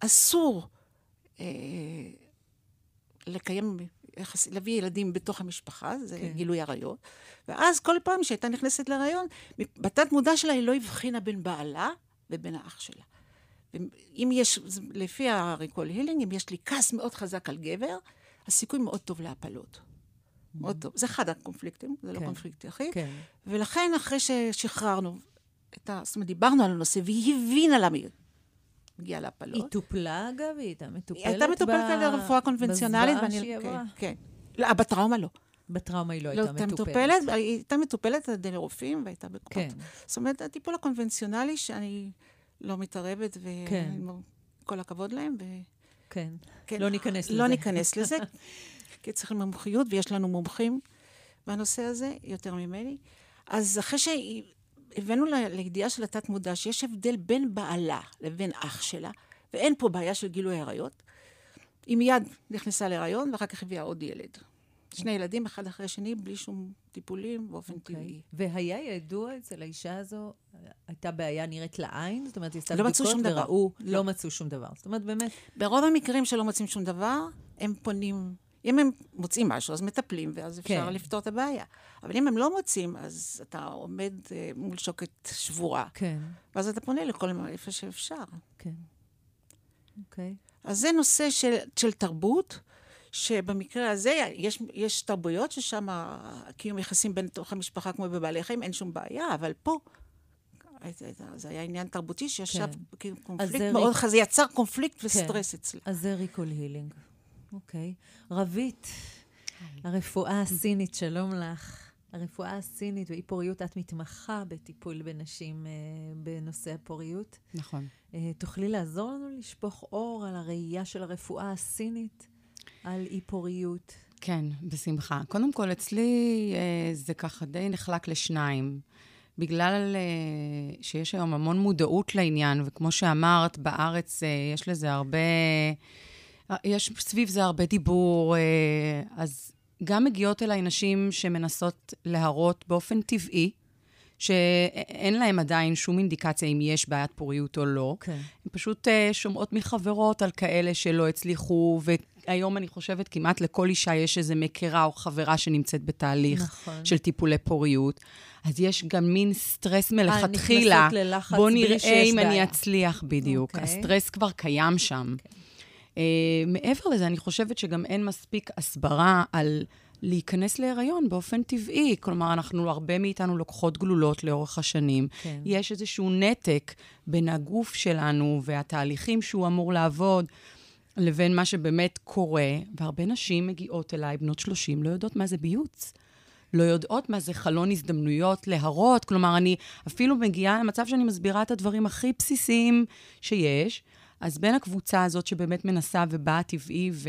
אסור אה, לקיים, יחס, להביא ילדים בתוך המשפחה, זה כן. גילוי עריות. ואז כל פעם שהייתה נכנסת להריון, בתת מודע שלה היא לא הבחינה בין בעלה ובין האח שלה. אם יש, לפי הריקול הילינג, אם יש לי כעס מאוד חזק על גבר, הסיכוי מאוד טוב להפלות. מאוד טוב. זה אחד הקונפליקטים, זה לא כן, לא קונפליקט יחיד. כן. ולכן, אחרי ששחררנו, את ה... זאת אומרת, דיברנו על הנושא, והיא הבינה למה היא הגיעה להפלות. היא טופלה, אגב? היא הייתה מטופלת היא הייתה מטופלת ב... על רפואה קונבנציונלית. בזוועה שהיא עברה? כן, כן. לא, בטראומה לא. בטראומה היא לא, לא הייתה מטופלת. מטופלת. היא הייתה מטופלת על ידי רופאים והייתה בקופת. כן. זאת אומרת, הטיפול הקונבנציונלי, שאני לא מתערבת, וכל כן. הכבוד להם, ו... כן. כן. לא ניכנס לא לזה. לא ניכנס לזה, כי צריך מומחיות, ויש לנו מומחים בנושא הזה, יותר ממני. אז אחרי שהבאנו לידיעה של התת-מודע שיש הבדל בין בעלה לבין אח שלה, ואין פה בעיה של גילוי עריות, היא מיד נכנסה להיריון, ואחר כך הביאה עוד ילד. שני ילדים, אחד אחרי השני, בלי שום טיפולים, באופן okay. אוקיי. טבעי. והיה ידוע אצל האישה הזו, הייתה בעיה נראית לעין? זאת אומרת, היא עשתה לא בדיקות וראו, לא. לא מצאו שום דבר. זאת אומרת, באמת... ברוב המקרים שלא מוצאים שום דבר, הם פונים אם הם מוצאים משהו, אז מטפלים, ואז אפשר כן. לפתור את הבעיה. אבל אם הם לא מוצאים, אז אתה עומד uh, מול שוקת שבורה. כן. ואז אתה פונה לכל איפה שאפשר. כן. אוקיי. אז זה נושא של, של תרבות, שבמקרה הזה יש, יש תרבויות ששם קיום יחסים בין תוך המשפחה כמו בבעלי חיים, אין שום בעיה, אבל פה... זה היה עניין תרבותי שישב כן. קונפליקט מאוד, ריק... זה יצר קונפליקט וסטרס כן. אצלי. אז זה ריקול הילינג. אוקיי. רבית, הרפואה הסינית, שלום לך. הרפואה הסינית ואי פוריות, את מתמחה בטיפול בנשים אה, בנושא הפוריות. נכון. אה, תוכלי לעזור לנו לשפוך אור על הראייה של הרפואה הסינית על אי פוריות? כן, בשמחה. קודם כל, אצלי אה, זה ככה די נחלק לשניים. בגלל אה, שיש היום המון מודעות לעניין, וכמו שאמרת, בארץ אה, יש לזה הרבה... יש סביב זה הרבה דיבור, אה, אז גם מגיעות אליי נשים שמנסות להראות באופן טבעי, שאין להן עדיין שום אינדיקציה אם יש בעיית פוריות או לא. כן. הן פשוט uh, שומעות מחברות על כאלה שלא הצליחו, והיום אני חושבת כמעט לכל אישה יש איזו מכרה או חברה שנמצאת בתהליך נכון. של טיפולי פוריות. אז יש גם מין סטרס מלכתחילה. בוא נראה אם בעיה. אני אצליח בדיוק. Okay. אוקיי. הסטרס כבר קיים שם. Okay. Uh, מעבר לזה, אני חושבת שגם אין מספיק הסברה על להיכנס להיריון באופן טבעי. כלומר, אנחנו, הרבה מאיתנו לוקחות גלולות לאורך השנים. כן. יש איזשהו נתק בין הגוף שלנו והתהליכים שהוא אמור לעבוד. לבין מה שבאמת קורה, והרבה נשים מגיעות אליי, בנות 30, לא יודעות מה זה ביוץ. לא יודעות מה זה חלון הזדמנויות להרות. כלומר, אני אפילו מגיעה למצב שאני מסבירה את הדברים הכי בסיסיים שיש, אז בין הקבוצה הזאת שבאמת מנסה ובאה טבעי, ו...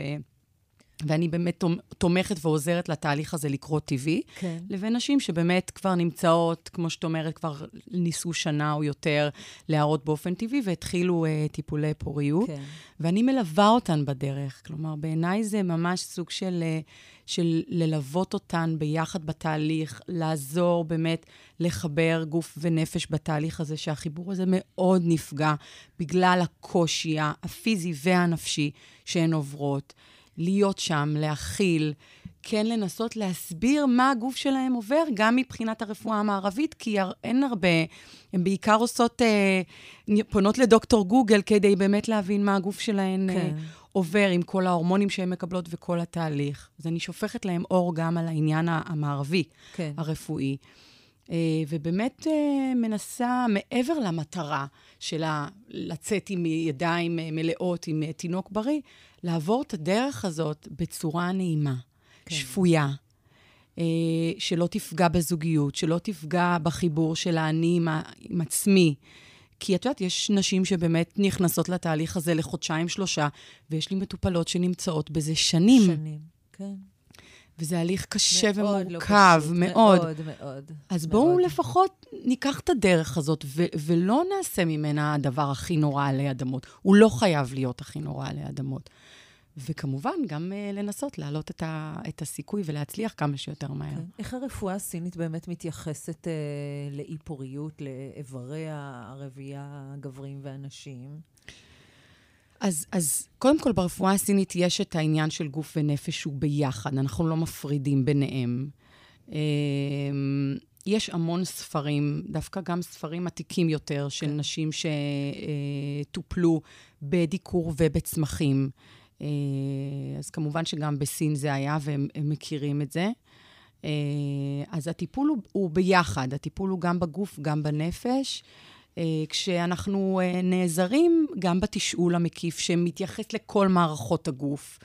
ואני באמת תומכת ועוזרת לתהליך הזה לקרות טבעי, כן. לבין נשים שבאמת כבר נמצאות, כמו שאת אומרת, כבר ניסו שנה או יותר להראות באופן טבעי והתחילו uh, טיפולי פוריות. כן. ואני מלווה אותן בדרך. כלומר, בעיניי זה ממש סוג של, uh, של ללוות אותן ביחד בתהליך, לעזור באמת לחבר גוף ונפש בתהליך הזה, שהחיבור הזה מאוד נפגע בגלל הקושי הפיזי והנפשי שהן עוברות. להיות שם, להכיל, כן לנסות להסביר מה הגוף שלהם עובר, גם מבחינת הרפואה המערבית, כי אין הרבה, הן בעיקר עושות, אה, פונות לדוקטור גוגל כדי באמת להבין מה הגוף שלהן אה, כן. אה, עובר עם כל ההורמונים שהן מקבלות וכל התהליך. אז אני שופכת להם אור גם על העניין המערבי, כן. הרפואי. אה, ובאמת אה, מנסה, מעבר למטרה שלה לצאת עם ידיים אה, מלאות, עם תינוק בריא, לעבור את הדרך הזאת בצורה נעימה, כן. שפויה, שלא תפגע בזוגיות, שלא תפגע בחיבור של האני עם, עם עצמי. כי את יודעת, יש נשים שבאמת נכנסות לתהליך הזה לחודשיים, שלושה, ויש לי מטופלות שנמצאות בזה שנים. שנים, כן. וזה הליך קשה מאוד לא ומורכב, פשוט, מאוד. מאוד, מאוד. אז בואו מאוד. לפחות ניקח את הדרך הזאת, ו- ולא נעשה ממנה הדבר הכי נורא עלי אדמות. הוא לא חייב להיות הכי נורא עלי אדמות. וכמובן, גם uh, לנסות להעלות את, ה- את הסיכוי ולהצליח כמה שיותר מהר. כן. איך הרפואה הסינית באמת מתייחסת אה, לאי-פוריות, לאיברי הרבייה הגבריים והנשים? אז, אז קודם כל, ברפואה הסינית יש את העניין של גוף ונפש שהוא ביחד, אנחנו לא מפרידים ביניהם. אמ, יש המון ספרים, דווקא גם ספרים עתיקים יותר, של נשים שטופלו בדיקור ובצמחים. אה, אז כמובן שגם בסין זה היה, והם הם מכירים את זה. אה, אז הטיפול הוא, הוא ביחד, הטיפול הוא גם בגוף, גם בנפש. אה, כשאנחנו אה, נעזרים גם בתשאול המקיף שמתייחס לכל מערכות הגוף,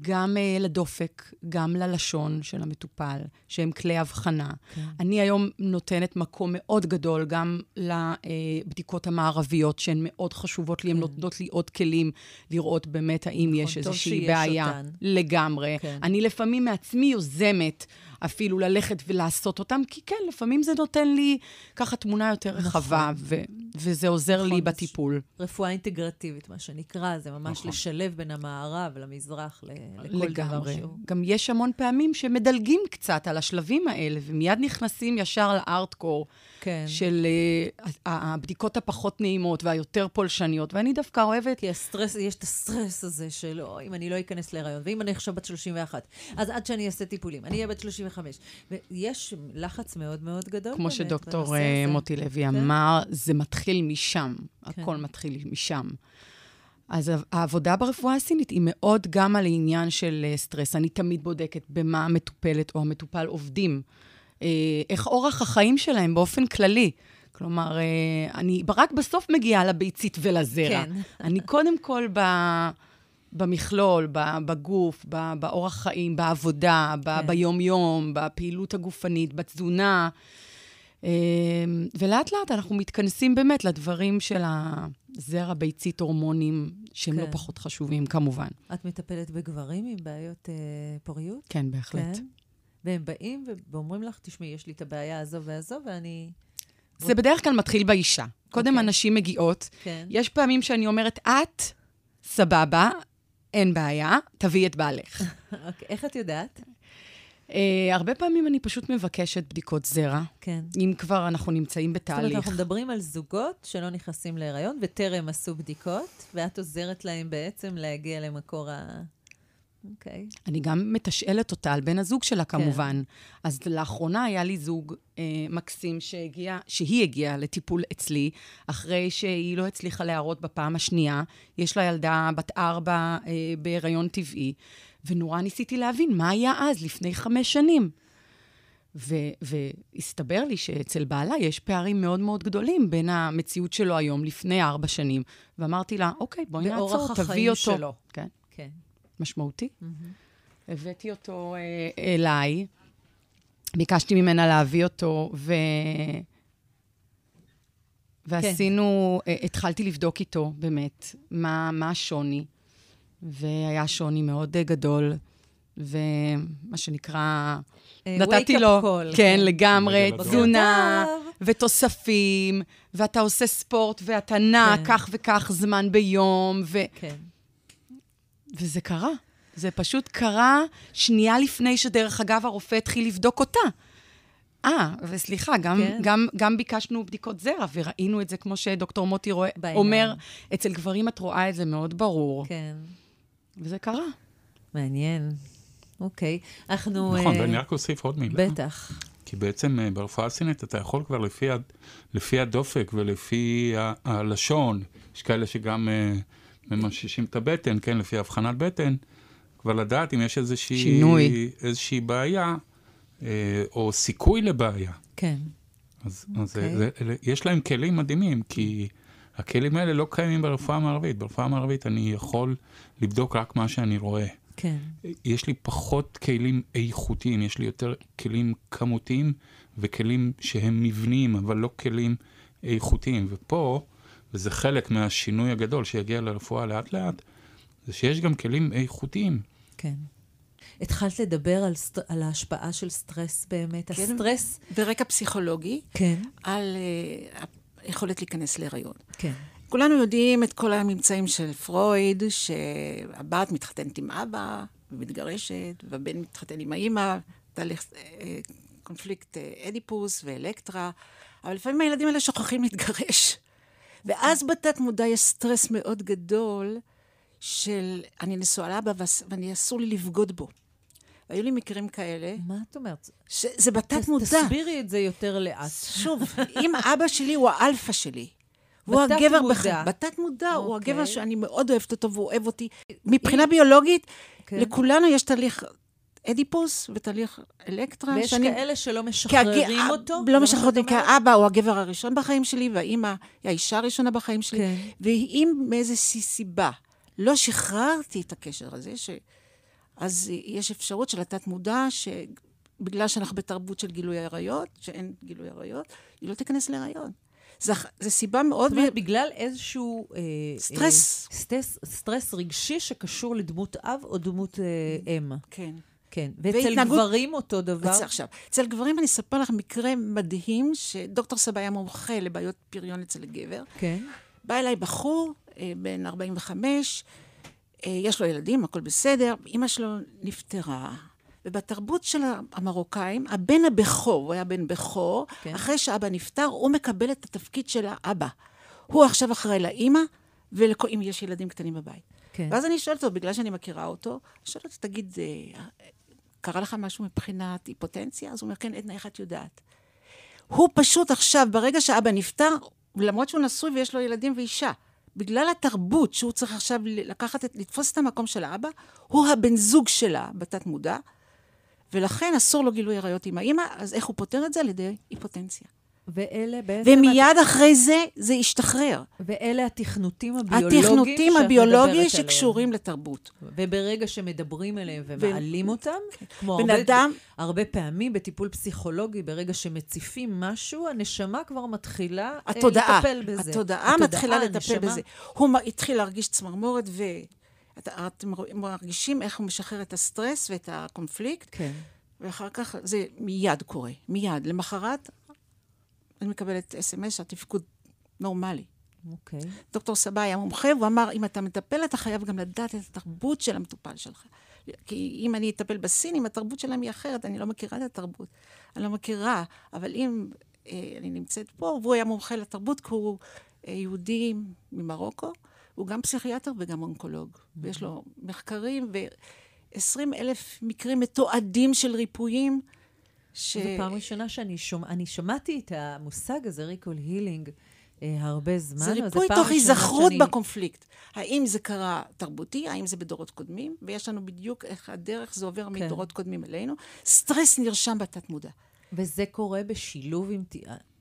גם אה, לדופק, גם ללשון של המטופל, שהם כלי הבחנה. כן. אני היום נותנת מקום מאוד גדול גם לבדיקות המערביות, שהן מאוד חשובות לי, הן כן. נותנות לי עוד כלים לראות באמת האם נכון, יש איזושהי בעיה. אותן. לגמרי. כן. אני לפעמים מעצמי יוזמת אפילו ללכת ולעשות אותם, כי כן, לפעמים זה נותן לי ככה תמונה יותר רחבה, ו- וזה עוזר לי נכון, בטיפול. רפואה אינטגרטיבית, מה שנקרא, זה ממש נכון. לשלב בין המערב למזרח, ל- לכל דבר לגמרי. שהוא. גם יש המון פעמים שמדלגים קצת על השלבים האלה, ומיד נכנסים ישר לארטקור כן. של uh, הבדיקות הפחות נעימות והיותר פולשניות, ואני דווקא אוהבת... כי הסטרס, יש את הסטרס הזה של, אוי, אם אני לא אכנס להיריון, ואם אני עכשיו בת 31, אז עד שאני אעשה טיפולים, אני אהיה בת 35. ויש לחץ מאוד מאוד גדול כמו באמת שדוקטור הזה. מוטי לוי כן. אמר, זה מתחיל משם. כן. הכל מתחיל משם. אז העבודה ברפואה הסינית היא מאוד גם על העניין של אה, סטרס. אני תמיד בודקת במה המטופלת או המטופל עובדים. אה, איך אורח החיים שלהם באופן כללי. כלומר, אה, אני רק בסוף מגיעה לביצית ולזרע. כן. אני קודם כל ב... במכלול, בגוף, באורח חיים, בעבודה, כן. ביום-יום, בפעילות הגופנית, בתזונה. אה, ולאט לאט אנחנו מתכנסים באמת לדברים של הזרע, ביצית, הורמונים, שהם כן. לא פחות חשובים, כמובן. את מטפלת בגברים עם בעיות אה, פוריות? כן, בהחלט. כן. והם באים ואומרים לך, תשמעי, יש לי את הבעיה הזו והזו, ואני... זה בדרך כלל מתחיל באישה. קודם אוקיי. הנשים מגיעות, כן. יש פעמים שאני אומרת, את, סבבה, אין בעיה, תביאי את בעלך. אוקיי, איך את יודעת? Uh, הרבה פעמים אני פשוט מבקשת בדיקות זרע, כן. אם כבר אנחנו נמצאים זאת אומרת, בתהליך. אנחנו מדברים על זוגות שלא נכנסים להיריון וטרם עשו בדיקות, ואת עוזרת להם בעצם להגיע למקור ה... אוקיי. אני גם מתשאלת אותה על בן הזוג שלה, כמובן. אז לאחרונה היה לי זוג אה, מקסים שהגיע, שהיא הגיעה לטיפול אצלי, אחרי שהיא לא הצליחה להראות בפעם השנייה. יש לה ילדה בת ארבע אה, בהיריון טבעי, ונורא ניסיתי להבין מה היה אז, לפני חמש שנים. ו- והסתבר לי שאצל בעלה יש פערים מאוד מאוד גדולים בין המציאות שלו היום לפני ארבע שנים. ואמרתי לה, אוקיי, בואי באורח נעצור, החיים תביאי אותו. שלו. כן. כן. משמעותי. הבאתי אותו אה, אליי, ביקשתי ממנה להביא אותו, ו... ועשינו, כן. התחלתי לבדוק איתו באמת מה, מה השוני, והיה שוני מאוד אה, גדול, ומה שנקרא, אה, נתתי לו, call, כן, כן. לגמרי, תזונה. ותוספים, ואתה עושה ספורט, ואתה נע כן. כך וכך זמן ביום, ו... כן. וזה קרה. זה פשוט קרה שנייה לפני שדרך אגב הרופא התחיל לבדוק אותה. אה, וסליחה, גם, כן. גם, גם ביקשנו בדיקות זרע, וראינו את זה, כמו שדוקטור מוטי רואה, בעיניים. אומר, אצל גברים את רואה את זה מאוד ברור. כן. וזה קרה. מעניין. אוקיי. אנחנו... נכון, אה, ואני רק אוסיף עוד מילה. בטח. כי בעצם אה, ברפואה הסינית אתה יכול כבר לפי, ה- לפי הדופק ולפי ה- הלשון, יש כאלה שגם אה, ממששים את הבטן, כן, לפי הבחנת בטן, כבר לדעת אם יש איזושהי, שינוי. איזושהי בעיה, אה, או סיכוי לבעיה. כן. אז, אז אוקיי. זה, זה, יש להם כלים מדהימים, כי הכלים האלה לא קיימים ברפואה המערבית. ברפואה המערבית אני יכול לבדוק רק מה שאני רואה. כן. יש לי פחות כלים איכותיים, יש לי יותר כלים כמותיים וכלים שהם מבניים, אבל לא כלים איכותיים. ופה, וזה חלק מהשינוי הגדול שיגיע לרפואה לאט לאט, זה שיש גם כלים איכותיים. כן. התחלת לדבר על, סט... על ההשפעה של סטרס באמת. כן. הסטרס... ברקע פסיכולוגי, כן, על אה, היכולת להיכנס להיריון. כן. כולנו יודעים את כל הממצאים של פרויד, שהבת מתחתנת עם אבא ומתגרשת, והבן מתחתן עם האימא, תהליך אה, קונפליקט אה, אדיפוס ואלקטרה, אבל לפעמים הילדים האלה שוכחים להתגרש. ואז בתת מודע יש סטרס מאוד גדול של אני נשואה לאבא ואני אסור לי לבגוד בו. והיו לי מקרים כאלה, מה את אומרת? שזה בתת מודע. תסבירי את זה יותר לאט. שוב, אם אבא שלי הוא האלפא שלי, בתת הגבר מודע. בחיים, בתת מודע, הוא אוקיי. הגבר שאני מאוד אוהבת אותו והוא אוהב אותי. מבחינה ביולוגית, כן. לכולנו יש תהליך אדיפוס ותהליך אלקטרה. ויש שאני- כאלה שלא משחררים הג- אותו? לא משחררים כי? האבא הוא הגבר הראשון בחיים שלי, והאימא היא האישה הראשונה בחיים שלי. כן. ואם מאיזושהי סיבה לא שחררתי את הקשר הזה, ש... אז יש אפשרות של התת-מודע, שבגלל שאנחנו בתרבות של גילוי עריות, שאין גילוי עריות, היא לא תיכנס להיריון. זו סיבה מאוד... זאת אומרת, בגלל איזשהו... אה, סטרס. אה, סטרס, סטרס רגשי שקשור לדמות אב או דמות אה, אם. כן. כן. ואצל והתנהגות- גברים אותו דבר. אצל, עכשיו, אצל גברים אני אספר לך מקרה מדהים, שדוקטור סבא היה מומחה לבעיות פריון אצל גבר. כן. בא אליי בחור, אה, בן 45, אה, יש לו ילדים, הכל בסדר, אימא שלו נפטרה. ובתרבות של המרוקאים, הבן הבכור, הוא היה בן בכור, כן. אחרי שאבא נפטר, הוא מקבל את התפקיד של האבא. הוא עכשיו אחראי לאימא, ואם יש ילדים קטנים בבית. כן. ואז אני שואלת אותו, בגלל שאני מכירה אותו, שואלת אותו, תגיד, אה, קרה לך משהו מבחינת היפוטנציה? אז הוא אומר, כן, עדנה, איך את יודעת? הוא פשוט עכשיו, ברגע שאבא נפטר, למרות שהוא נשוי ויש לו ילדים ואישה, בגלל התרבות שהוא צריך עכשיו לקחת, את, לתפוס את המקום של האבא, הוא הבן זוג שלה בתת מודע, ולכן אסור לו גילוי עריות עם האימא, אז איך הוא פותר את זה? על ידי היפוטנציה. ואלה בעצם... ומיד אחרי זה, זה ישתחרר. ואלה התכנותים הביולוגיים התכנותים הביולוגיים שקשורים לתרבות. עליהם. וברגע שמדברים עליהם ומעלים אותם, כמו בן הרבה, אדם- הרבה פעמים בטיפול פסיכולוגי, ברגע שמציפים משהו, הנשמה כבר מתחילה אה, התודעה, לטפל בזה. התודעה מתחילה לטפל הנשמה. בזה. הוא מ- התחיל להרגיש צמרמורת, ואתם מרגישים איך הוא משחרר את הסטרס ואת הקונפליקט, כן. ואחר כך זה מיד קורה, מיד. למחרת אני מקבלת אס.אם.אס שהתפקוד נורמלי. אוקיי. דוקטור סבא היה מומחה, והוא אמר, אם אתה מטפל, אתה חייב גם לדעת את התרבות של המטופל שלך. כי אם אני אטפל בסינים, התרבות שלהם היא אחרת, אני לא מכירה את התרבות. אני לא מכירה, אבל אם אה, אני נמצאת פה, והוא היה מומחה לתרבות, כי הוא אה, יהודי ממרוקו, הוא גם פסיכיאטר וגם אונקולוג. ויש לו מחקרים ו-20 אלף מקרים מתועדים של ריפויים. ש... זו פעם ראשונה שאני שומע, אני שמעתי את המושג הזה, Recall Healing, אה, הרבה זמן. זה ריפוי תוך היזכרות שאני- בקונפליקט. האם זה קרה תרבותי, האם זה בדורות קודמים, ויש לנו בדיוק איך הדרך זה עובר כן. מדורות קודמים אלינו. סטרס נרשם בתת-מודע. וזה קורה בשילוב עם,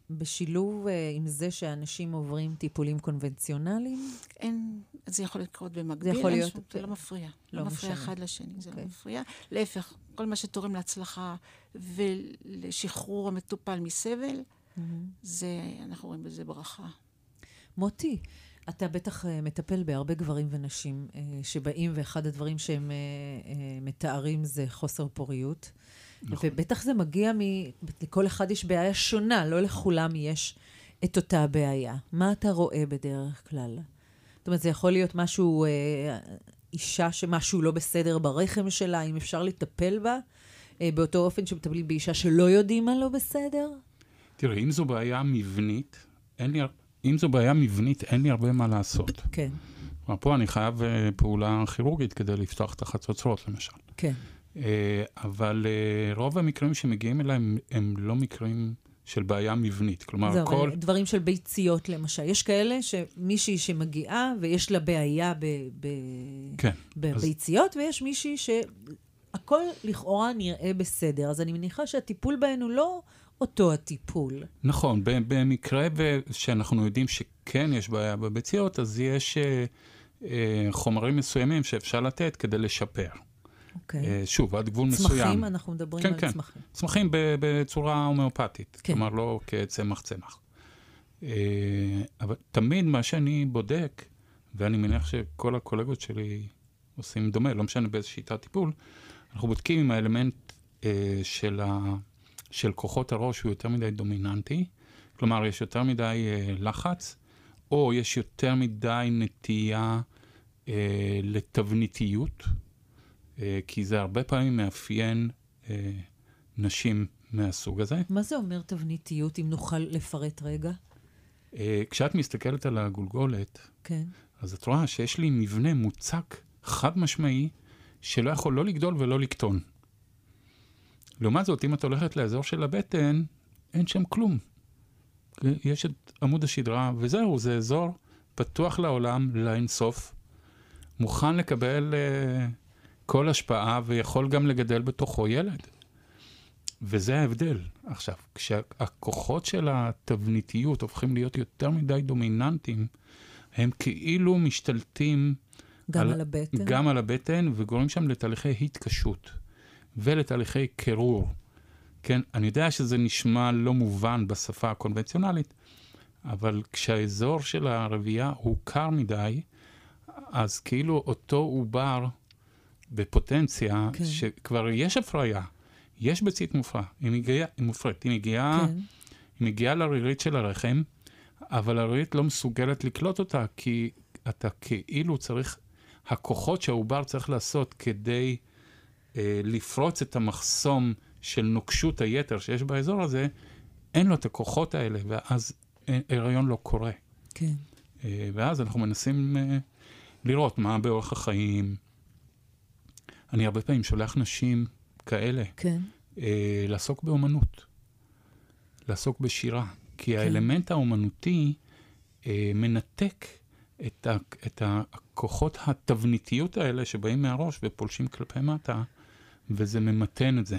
בשילוב אה, עם זה שאנשים עוברים טיפולים קונבנציונליים? אין, זה יכול לקרות במקביל. זה יכול להיות- שום- זה לא מפריע. לא לא מפריע משנה. אחד לשני, זה אוקיי. לא מפריע. להפך, כל מה שתורם להצלחה ולשחרור המטופל מסבל, זה, אנחנו רואים בזה ברכה. מוטי, אתה בטח אה, מטפל בהרבה גברים ונשים אה, שבאים, ואחד הדברים שהם אה, אה, מתארים זה חוסר פוריות. נכון. ובטח זה מגיע מ... לכל אחד יש בעיה שונה, לא לכולם יש את אותה בעיה. מה אתה רואה בדרך כלל? זאת אומרת, זה יכול להיות משהו, אה, אישה שמשהו לא בסדר ברחם שלה, אם אפשר לטפל בה, אה, באותו אופן שמטפלים באישה שלא יודעים מה לא בסדר? תראי, אם זו בעיה מבנית, אין לי, אם זו בעיה מבנית, אין לי הרבה מה לעשות. כן, כלומר, פה אני חייב אה, פעולה כירורגית כדי לפתוח את החצוצרות, למשל. כן. אה, אבל אה, רוב המקרים שמגיעים אליי הם, הם לא מקרים של בעיה מבנית. כלומר, זהו, כל... דברים של ביציות למשל. יש כאלה שמישהי שמגיעה ויש לה בעיה ב, ב, כן. אז- בביציות, ויש מישהי שהכל לכאורה נראה בסדר. אז אני מניחה שהטיפול בהן הוא לא אותו הטיפול. נכון, במקרה שאנחנו יודעים שכן יש בעיה בביציות, אז יש אה, אה, חומרים מסוימים שאפשר לתת כדי לשפר. אוקיי. אה, שוב, עד גבול מסוים. צמחים, אנחנו מדברים כן, על כן. צמחים. צמחים בצורה הומאופתית, כן. כלומר לא כצמח צמח. אה, אבל תמיד מה שאני בודק, ואני מניח שכל הקולגות שלי עושים דומה, לא משנה באיזה שיטת טיפול, אנחנו בודקים אם האלמנט אה, של, ה, של כוחות הראש הוא יותר מדי דומיננטי, כלומר, יש יותר מדי לחץ, או יש יותר מדי נטייה אה, לתבניתיות, כי זה הרבה פעמים מאפיין אה, נשים מהסוג הזה. מה זה אומר תבניתיות, אם נוכל לפרט רגע? אה, כשאת מסתכלת על הגולגולת, כן. אז את רואה שיש לי מבנה מוצק, חד משמעי, שלא יכול לא לגדול ולא לקטון. לעומת זאת, אם את הולכת לאזור של הבטן, אין שם כלום. יש את עמוד השדרה, וזהו, זה אזור פתוח לעולם, לאינסוף, מוכן לקבל uh, כל השפעה ויכול גם לגדל בתוכו ילד. וזה ההבדל. עכשיו, כשהכוחות של התבניתיות הופכים להיות יותר מדי דומיננטיים, הם כאילו משתלטים גם על, על הבטן. גם על הבטן, וגורמים שם לתהליכי התקשות ולתהליכי קירור. כן, אני יודע שזה נשמע לא מובן בשפה הקונבנציונלית, אבל כשהאזור של הרבייה הוא קר מדי, אז כאילו אותו עובר בפוטנציה, כן. שכבר יש הפריה, יש ביצית מופרע, היא מגיעה, היא מופרית, היא מגיעה, כן. היא מגיעה לרירית של הרחם, אבל הרירית לא מסוגלת לקלוט אותה, כי אתה כאילו צריך, הכוחות שהעובר צריך לעשות כדי אה, לפרוץ את המחסום של נוקשות היתר שיש באזור הזה, אין לו את הכוחות האלה, ואז הריון לא קורה. כן. אה, ואז אנחנו מנסים אה, לראות מה באורח החיים. אני הרבה פעמים שולח נשים כאלה כן. אה, לעסוק באומנות, לעסוק בשירה, כי כן. האלמנט האומנותי אה, מנתק את, ה, את הכוחות התבניתיות האלה שבאים מהראש ופולשים כלפי מטה, וזה ממתן את זה.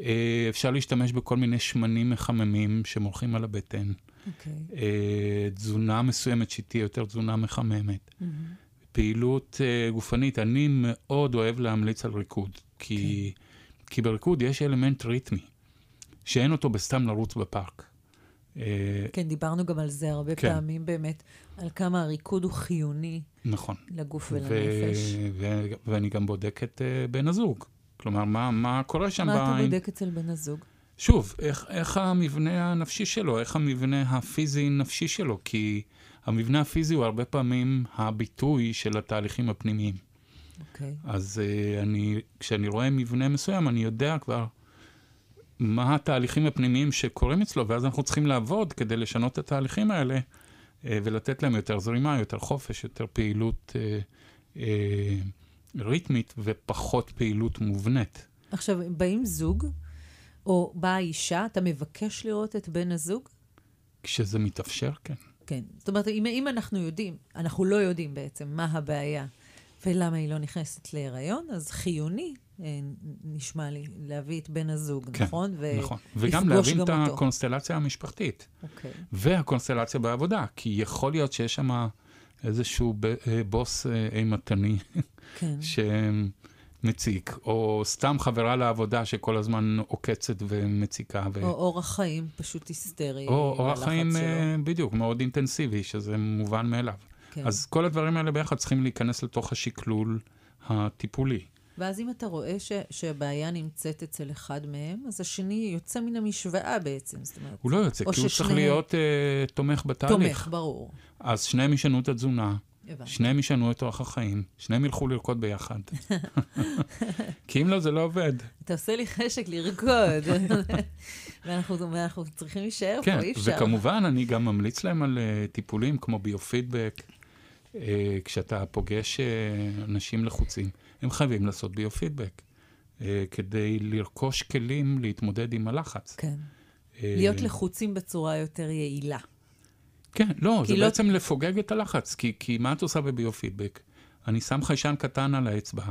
אה, אפשר להשתמש בכל מיני שמנים מחממים שמולכים על הבטן. Okay. אוקיי. אה, תזונה מסוימת שתהיה יותר תזונה מחממת. Mm-hmm. פעילות uh, גופנית, אני מאוד אוהב להמליץ על ריקוד, כי, okay. כן. כי בריקוד יש אלמנט ריתמי, שאין אותו בסתם לרוץ בפארק. כן, דיברנו גם על זה הרבה כן. פעמים באמת, על כמה הריקוד הוא חיוני. נכון. לגוף ולנפש. ואני גם בודק את uh, בן הזוג. כלומר, מה, מה קורה שם מה בעין? מה אתה בודק אצל בן הזוג? שוב, איך, איך המבנה הנפשי שלו, איך המבנה הפיזי-נפשי שלו, כי המבנה הפיזי הוא הרבה פעמים הביטוי של התהליכים הפנימיים. אוקיי. Okay. אז uh, אני, כשאני רואה מבנה מסוים, אני יודע כבר מה התהליכים הפנימיים שקורים אצלו, ואז אנחנו צריכים לעבוד כדי לשנות את התהליכים האלה, uh, ולתת להם יותר זרימה, יותר חופש, יותר פעילות uh, uh, ריתמית ופחות פעילות מובנית. עכשיו, באים זוג, או באה אישה, אתה מבקש לראות את בן הזוג? כשזה מתאפשר, כן. כן. זאת אומרת, אם, אם אנחנו יודעים, אנחנו לא יודעים בעצם מה הבעיה ולמה היא לא נכנסת להיריון, אז חיוני, אה, נשמע לי, להביא את בן הזוג, כן, נכון? ו- נכון. וגם להבין את אותו. הקונסטלציה המשפחתית. אוקיי. והקונסטלציה בעבודה, כי יכול להיות שיש שם איזשהו ב- אה, בוס אה, אימתני, כן. מציק, או סתם חברה לעבודה שכל הזמן עוקצת ומציקה. ו... או אורח חיים פשוט היסטרי. או אורח חיים, שלו. אה, בדיוק, מאוד אינטנסיבי, שזה מובן מאליו. כן. אז כל הדברים האלה ביחד צריכים להיכנס לתוך השקלול הטיפולי. ואז אם אתה רואה ש, שהבעיה נמצאת אצל אחד מהם, אז השני יוצא מן המשוואה בעצם. זאת אומרת, הוא לא יוצא, כי הוא צריך להיות uh, תומך בתהליך. תומך, ברור. אז שניהם ישנו את התזונה, הבנתי. שניהם ישנו את אורח החיים, שניהם ילכו לרקוד ביחד. כי אם לא, זה לא עובד. אתה עושה לי חשק לרקוד. ואנחנו, ואנחנו צריכים להישאר כן, פה, אי אפשר. וכמובן, אני גם ממליץ להם על uh, טיפולים כמו ביו-פידבק. Uh, כשאתה פוגש uh, אנשים לחוצים, הם חייבים לעשות ביו-פידבק. uh, כדי לרכוש כלים להתמודד עם הלחץ. כן. להיות לחוצים בצורה יותר יעילה. כן, לא, זה לא... בעצם לפוגג את הלחץ, כי, כי מה את עושה בביו-פידבק? אני שם חיישן קטן על האצבע,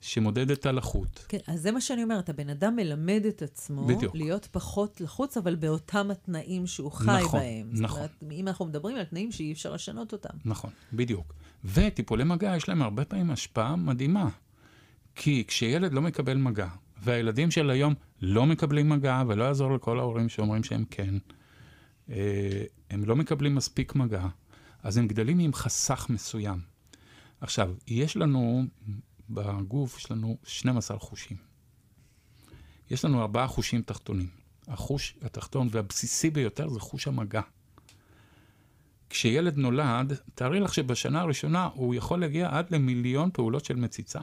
שמודד את הלחות. כן, אז זה מה שאני אומרת, הבן אדם מלמד את עצמו בדיוק. להיות פחות לחוץ, אבל באותם התנאים שהוא חי נכון, בהם. נכון. זאת אומרת, אם אנחנו מדברים על תנאים שאי אפשר לשנות אותם. נכון, בדיוק. וטיפולי מגע, יש להם הרבה פעמים השפעה מדהימה. כי כשילד לא מקבל מגע, והילדים של היום לא מקבלים מגע, ולא יעזור לכל ההורים שאומרים שהם כן, הם לא מקבלים מספיק מגע, אז הם גדלים עם חסך מסוים. עכשיו, יש לנו, בגוף יש לנו 12 חושים. יש לנו ארבעה חושים תחתונים. החוש התחתון והבסיסי ביותר זה חוש המגע. כשילד נולד, תארי לך שבשנה הראשונה הוא יכול להגיע עד למיליון פעולות של מציצה.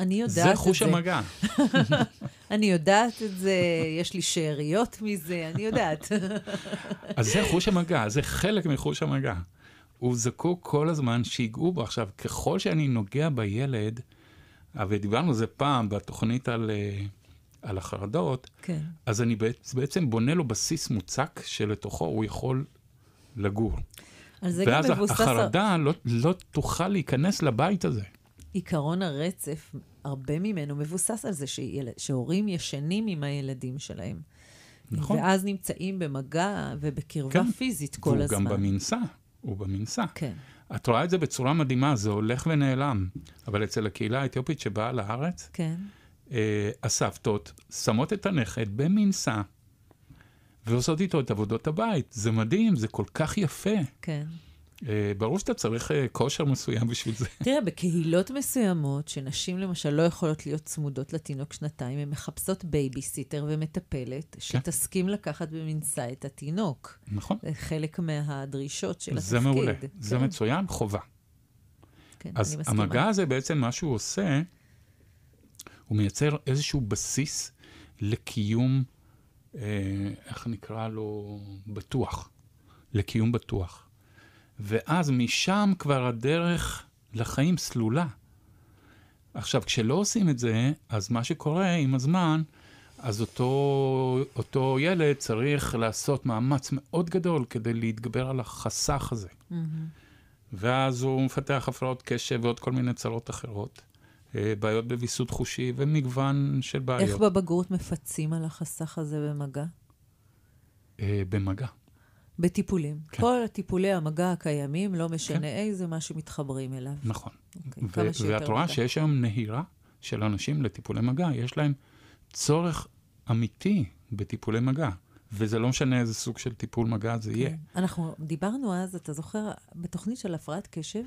אני יודעת את זה. זה חוש המגע. אני יודעת את זה, יש לי שאריות מזה, אני יודעת. אז זה חוש המגע, זה חלק מחוש המגע. הוא זקוק כל הזמן שיגעו בו. עכשיו, ככל שאני נוגע בילד, ודיברנו על זה פעם בתוכנית על, אה, על החרדות, כן. אז אני בעצם בונה לו בסיס מוצק שלתוכו הוא יכול לגור. על זה גם מבוסס... ואז החרדה לא, לא תוכל להיכנס לבית הזה. עיקרון הרצף, הרבה ממנו מבוסס על זה שיל... שהורים ישנים עם הילדים שלהם. נכון. ואז נמצאים במגע ובקרבה כן. פיזית כל והוא הזמן. גם במנסה, הוא במנסה. כן. את רואה את זה בצורה מדהימה, זה הולך ונעלם. אבל אצל הקהילה האתיופית שבאה לארץ, כן. אה, הסבתות שמות את הנכד במנסה, ועושות איתו את עבודות הבית. זה מדהים, זה כל כך יפה. כן. אה, ברור שאתה צריך אה, כושר מסוים בשביל זה. תראה, בקהילות מסוימות, שנשים למשל לא יכולות להיות צמודות לתינוק שנתיים, הן מחפשות בייביסיטר ומטפלת, שתסכים לקחת במנשא את התינוק. נכון. זה חלק מהדרישות של זה התפקיד. מעולה, כן. זה מצוין, חובה. כן, אז אני מסכימה. המגע הזה בעצם, מה שהוא עושה, הוא מייצר איזשהו בסיס לקיום, אה, איך נקרא לו, בטוח. לקיום בטוח. ואז משם כבר הדרך לחיים סלולה. עכשיו, כשלא עושים את זה, אז מה שקורה עם הזמן, אז אותו, אותו ילד צריך לעשות מאמץ מאוד גדול כדי להתגבר על החסך הזה. מהמם. ואז הוא מפתח הפרעות קשב ועוד כל מיני צרות אחרות. אה, בעיות בוויסות חושי ומגוון של בעיות. איך בבגרות מפצים על החסך הזה במגע? אה, במגע. בטיפולים. כן. כל טיפולי המגע הקיימים, לא משנה כן. איזה, מה שמתחברים אליו. נכון. אוקיי, ו- כמה שיותר ואת רואה מגע. שיש היום נהירה של אנשים לטיפולי מגע, יש להם צורך אמיתי בטיפולי מגע, וזה לא משנה איזה סוג של טיפול מגע זה יהיה. כן. אנחנו דיברנו אז, אתה זוכר, בתוכנית של הפרעת קשב,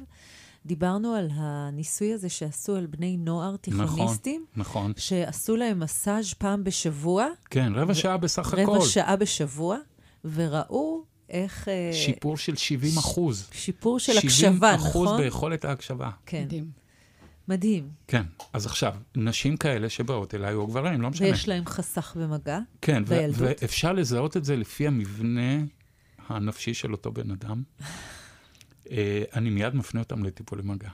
דיברנו על הניסוי הזה שעשו על בני נוער תיכוניסטים, נכון. שעשו להם מסאז' פעם בשבוע, כן, רבע שעה בסך הכל. רבע שעה בשבוע, וראו איך... אה, שיפור של 70 אחוז. שיפור של 70 הקשבה, אחוז נכון? ביכולת ההקשבה. כן, מדהים. מדהים. כן. אז עכשיו, נשים כאלה שבאות אליי, או גברים, לא משנה. ויש להם חסך במגע. כן, ו- בילדות. ואפשר לזהות את זה לפי המבנה הנפשי של אותו בן אדם. אה, אני מיד מפנה אותם לטיפולי מגע.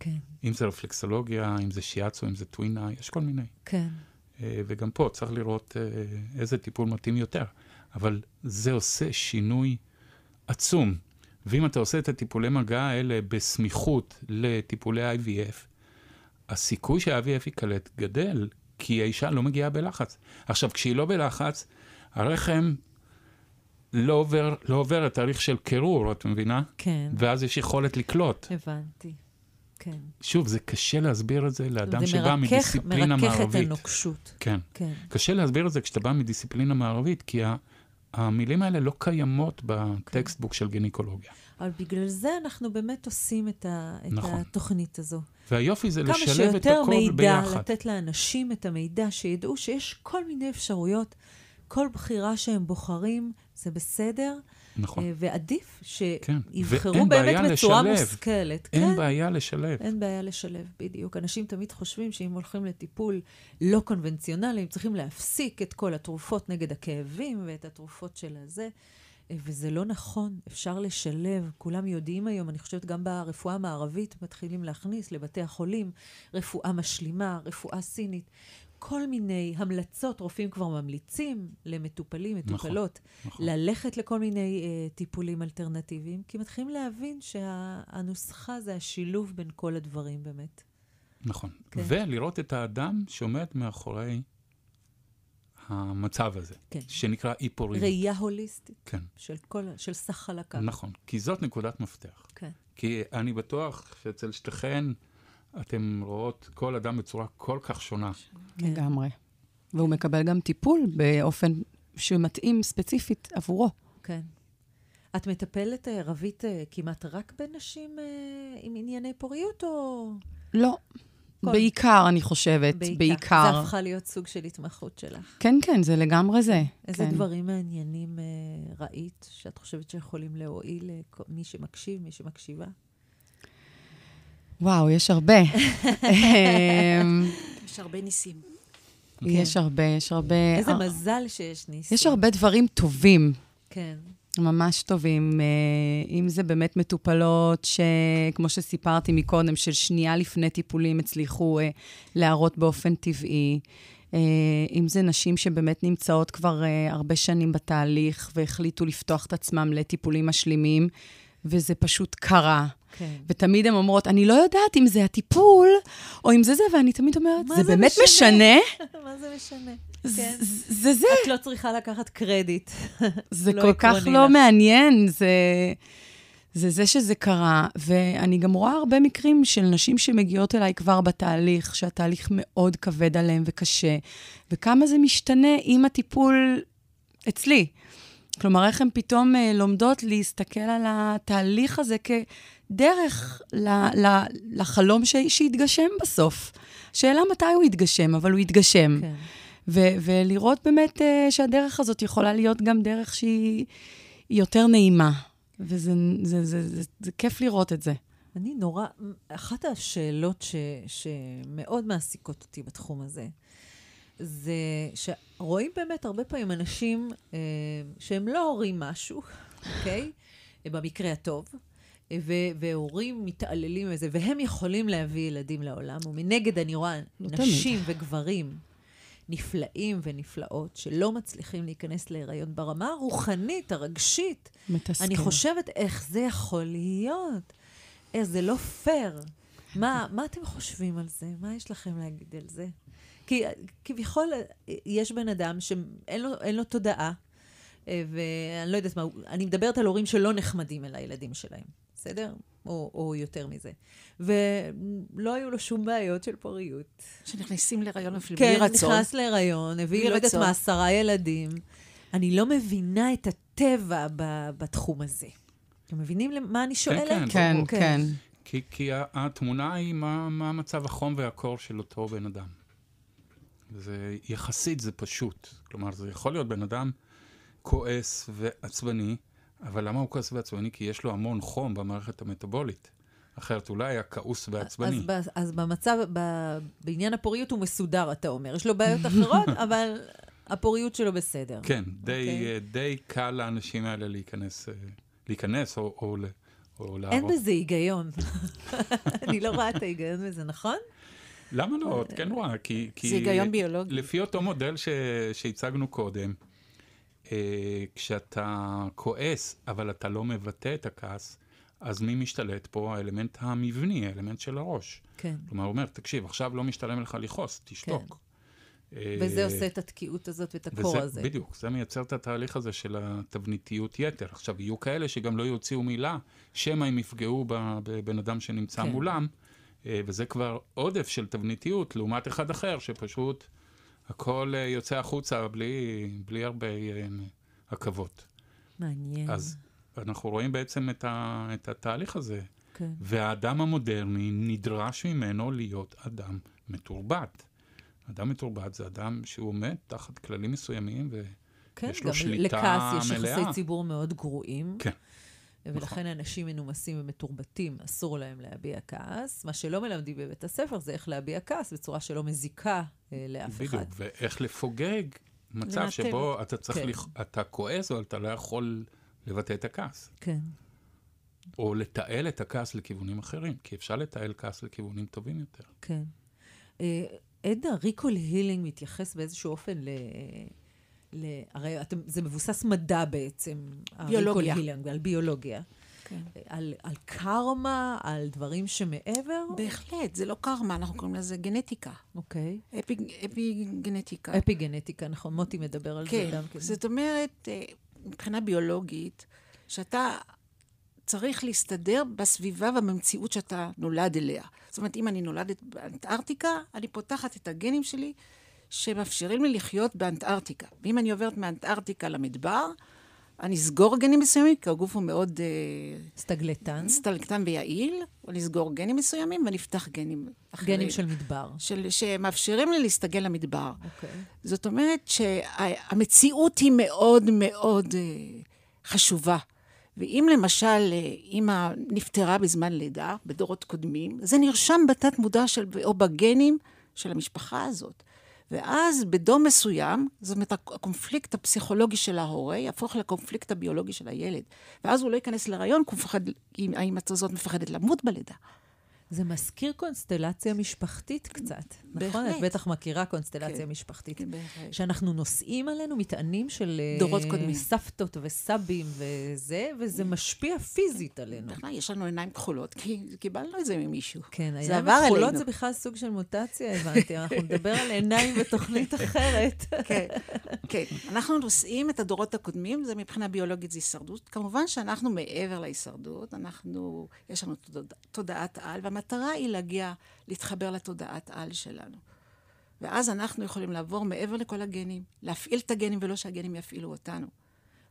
כן, אם זה רפלקסולוגיה, אם זה שיאצו, אם זה טווינה, יש כל מיני. כן. אה, וגם פה צריך לראות איזה טיפול מתאים יותר. אבל זה עושה שינוי עצום. ואם אתה עושה את הטיפולי מגע האלה בסמיכות לטיפולי IVF, הסיכוי שה-IVF ייקלט גדל, כי האישה לא מגיעה בלחץ. עכשיו, כשהיא לא בלחץ, הרחם לא עובר, לא עובר את תהליך של קירור, את מבינה? כן, ואז יש יכולת לקלוט. הבנתי. כן. שוב, זה קשה להסביר את זה לאדם זה שבא מרכך, מדיסציפלינה מרכך את מערבית. הנוקשות. כן. כן. קשה להסביר את זה כשאתה בא מדיסציפלינה מערבית, כי ה- המילים האלה לא קיימות בטקסטבוק של גינקולוגיה. אבל בגלל זה אנחנו באמת עושים את, ה, את נכון. התוכנית הזו. והיופי זה כמה לשלב את שיותר הכל מידע, ביחד. לתת לאנשים את המידע, שידעו שיש כל מיני אפשרויות, כל בחירה שהם בוחרים, זה בסדר, נכון. אה, ועדיף כן. שיבחרו ואין באמת בצורה לשלב. מושכלת. אין כן, בעיה לשלב. אין בעיה לשלב, בדיוק. אנשים תמיד חושבים שאם הולכים לטיפול לא קונבנציונלי, הם צריכים להפסיק את כל התרופות נגד הכאבים ואת התרופות של הזה. אה, וזה לא נכון, אפשר לשלב. כולם יודעים היום, אני חושבת גם ברפואה המערבית מתחילים להכניס לבתי החולים רפואה משלימה, רפואה סינית. כל מיני המלצות, רופאים כבר ממליצים למטופלים, מטופלות, נכון. ללכת לכל מיני אה, טיפולים אלטרנטיביים, כי מתחילים להבין שהנוסחה זה השילוב בין כל הדברים באמת. נכון. כן. ולראות את האדם שעומד מאחורי המצב הזה, כן. שנקרא אי-פוריות. ראייה הוליסטית כן, של, כל, של סך חלקיו. נכון. כי זאת נקודת מפתח. כן. כי אני בטוח שאצל שתיכן אתן רואות כל אדם בצורה כל כך שונה. לגמרי. והוא מקבל גם טיפול באופן שמתאים ספציפית עבורו. כן. את מטפלת, אה, רבית, אה, כמעט רק בנשים אה, עם ענייני פוריות, או... לא, כל- בעיקר, אני חושבת, בעיקר. זה הפכה להיות סוג של התמחות שלך. כן, כן, זה לגמרי זה. איזה כן. דברים מעניינים אה, ראית, שאת חושבת שיכולים להועיל למי שמקשיב, מי שמקשיבה? וואו, יש הרבה. אמ, יש הרבה ניסים. יש הרבה, יש הרבה... איזה הר- מזל שיש ניסים. אה, יש הרבה דברים טובים. כן. ממש טובים. אה, אם זה באמת מטופלות שכמו שסיפרתי מקודם, של שנייה לפני טיפולים הצליחו אה, להראות באופן טבעי. אה, אם זה נשים שבאמת נמצאות כבר אה, הרבה שנים בתהליך והחליטו לפתוח את עצמם לטיפולים משלימים, וזה פשוט קרה. כן. ותמיד הן אומרות, אני לא יודעת אם זה הטיפול או אם זה זה, ואני תמיד אומרת, זה זה באמת משנה?" משנה? מה זה משנה? זה כן. זה. זה. את לא צריכה לקחת קרדיט. זה לא כל כך לא לך. מעניין, זה... זה זה שזה קרה, ואני גם רואה הרבה מקרים של נשים שמגיעות אליי כבר בתהליך, שהתהליך מאוד כבד עליהן וקשה, וכמה זה משתנה עם הטיפול אצלי. כלומר, איך הן פתאום אה, לומדות להסתכל על התהליך הזה כדרך ל, ל, לחלום ש, שיתגשם בסוף. שאלה מתי הוא יתגשם, אבל הוא יתגשם. כן. ו- ולראות באמת uh, שהדרך הזאת יכולה להיות גם דרך שהיא היא יותר נעימה. וזה זה, זה, זה, זה, זה כיף לראות את זה. אני נורא, אחת השאלות ש, שמאוד מעסיקות אותי בתחום הזה, זה שרואים באמת הרבה פעמים אנשים אה, שהם לא הורים משהו, אוקיי? במקרה הטוב, ו- והורים מתעללים בזה, והם יכולים להביא ילדים לעולם, ומנגד אני רואה לא נשים וגברים נפלאים ונפלאות שלא מצליחים להיכנס להיריון ברמה הרוחנית, הרגשית. מתסכל. אני חושבת איך זה יכול להיות. איך זה לא פייר. מה, מה אתם חושבים על זה? מה יש לכם להגיד על זה? כי כביכול יש בן אדם שאין לו, אין לו תודעה, אה, ואני לא יודעת מה, אני מדברת על הורים שלא נחמדים אל הילדים שלהם, בסדר? או, או יותר מזה. ולא היו לו שום בעיות של פוריות. שנכנסים להיריון אפילו כן, בלי רצון. נכנס להיריון, הביא, לא יודעת. מה, עשרה ילדים. אני לא מבינה את הטבע ב- בתחום הזה. אתם מבינים למה אני שואלת? כן, כן, ברור. כן. כי, כי ה- התמונה היא מה, מה מצב החום והקור של אותו בן אדם. וזה, יחסית זה פשוט. כלומר, זה יכול להיות בן אדם כועס ועצבני, אבל למה הוא כועס ועצבני? כי יש לו המון חום במערכת המטבולית. אחרת אולי היה כעוס ועצבני. אז, ב- אז במצב, ב- בעניין הפוריות הוא מסודר, אתה אומר. יש לו בעיות אחרות, אבל הפוריות שלו בסדר. כן, די, אוקיי. אה, די קל לאנשים האלה להיכנס, אה, להיכנס או, או, או לערוב. אין בזה היגיון. אני לא רואה את ההיגיון בזה, נכון? למה לא? את כן רואה, כי... כי זה היגיון ביולוגי. לפי אותו מודל ש... שהצגנו קודם, אה, כשאתה כועס, אבל אתה לא מבטא את הכעס, אז מי משתלט פה? האלמנט המבני, האלמנט של הראש. כן. כלומר, הוא אומר, תקשיב, עכשיו לא משתלם לך לכעוס, תשתוק. אה, וזה עושה את התקיעות הזאת ואת הקור וזה, הזה. בדיוק, זה מייצר את התהליך הזה של התבניתיות יתר. עכשיו, יהיו כאלה שגם לא יוציאו מילה, שמא הם יפגעו בבן אדם שנמצא כן. מולם, וזה כבר עודף של תבניתיות לעומת אחד אחר, שפשוט הכל אה, יוצא החוצה בלי, בלי הרבה אה, עכבות. מעניין. אז אנחנו רואים בעצם את, ה, את התהליך הזה, כן. והאדם המודרני נדרש ממנו להיות אדם מתורבת. אדם מתורבת זה אדם שהוא עומד תחת כללים מסוימים. כן, יש לו גם שליטה לכעס יש מלאה. יחסי ציבור מאוד גרועים. כן. ולכן אנשים מנומסים ומתורבתים, אסור להם להביע כעס. מה שלא מלמדים בבית הספר זה איך להביע כעס בצורה שלא מזיקה אה, לאף אחד. בדיוק, ואיך לפוגג מצב לנתב. שבו אתה צריך, כן. לכ... אתה כועס, אבל אתה לא יכול לבטא את הכעס. כן. או לתעל את הכעס לכיוונים אחרים, כי אפשר לתעל כעס לכיוונים טובים יותר. כן. אה, עדנה, Recall Healing מתייחס באיזשהו אופן ל... הרי אתם, זה מבוסס מדע בעצם. ביולוגיה. הילינג, על ביולוגיה. כן. על, על קרמה, על דברים שמעבר? בהחלט, זה לא קרמה, אנחנו קוראים לזה גנטיקה. אוקיי. אפי, אפי גנטיקה. אפי גנטיקה, נכון, מוטי מדבר על כן, זה גם כן. זאת אומרת, אה, מבחינה ביולוגית, שאתה צריך להסתדר בסביבה ובמציאות שאתה נולד אליה. זאת אומרת, אם אני נולדת באנטארקטיקה, אני פותחת את הגנים שלי שמאפשרים לי לחיות באנטארקטיקה. ואם אני עוברת מאנטארקטיקה למדבר, אני אסגור גנים מסוימים, כי הגוף הוא מאוד אה, סטגלטן. סטלקטן ויעיל, או נסגור גנים מסוימים ונפתח גנים אחרים. גנים של מדבר. של, שמאפשרים לי להסתגל למדבר. אוקיי. זאת אומרת שהמציאות היא מאוד מאוד אה, חשובה. ואם למשל אה, אימא נפטרה בזמן לידה, בדורות קודמים, זה נרשם בתת מודע של, או בגנים של המשפחה הזאת. ואז בדור מסוים, זאת אומרת, הקונפליקט הפסיכולוגי של ההורה יהפוך לקונפליקט הביולוגי של הילד. ואז הוא לא ייכנס להיריון, כי האמא הזאת מפחדת למות בלידה. זה מזכיר קונסטלציה משפחתית קצת. נכון? את בטח מכירה קונסטלציה כן, משפחתית. כן, בהחלט. שאנחנו נושאים עלינו מטענים של... אה, דורות קודמים. סבתות וסבים וזה, וזה משפיע פיזית עלינו. בכלל, יש לנו עיניים כחולות, כי קיבלנו את זה ממישהו. כן, זה הכחולות אלינו. זה בכלל סוג של מוטציה, הבנתי. אנחנו נדבר על עיניים בתוכנית אחרת. כן, כן. אנחנו נושאים את הדורות הקודמים, זה מבחינה ביולוגית זה הישרדות. כמובן שאנחנו מעבר להישרדות, אנחנו, יש לנו תודע, תודעת על, והמטרה היא להגיע, להתחבר לתודעת על שלנו. ואז אנחנו יכולים לעבור מעבר לכל הגנים, להפעיל את הגנים ולא שהגנים יפעילו אותנו.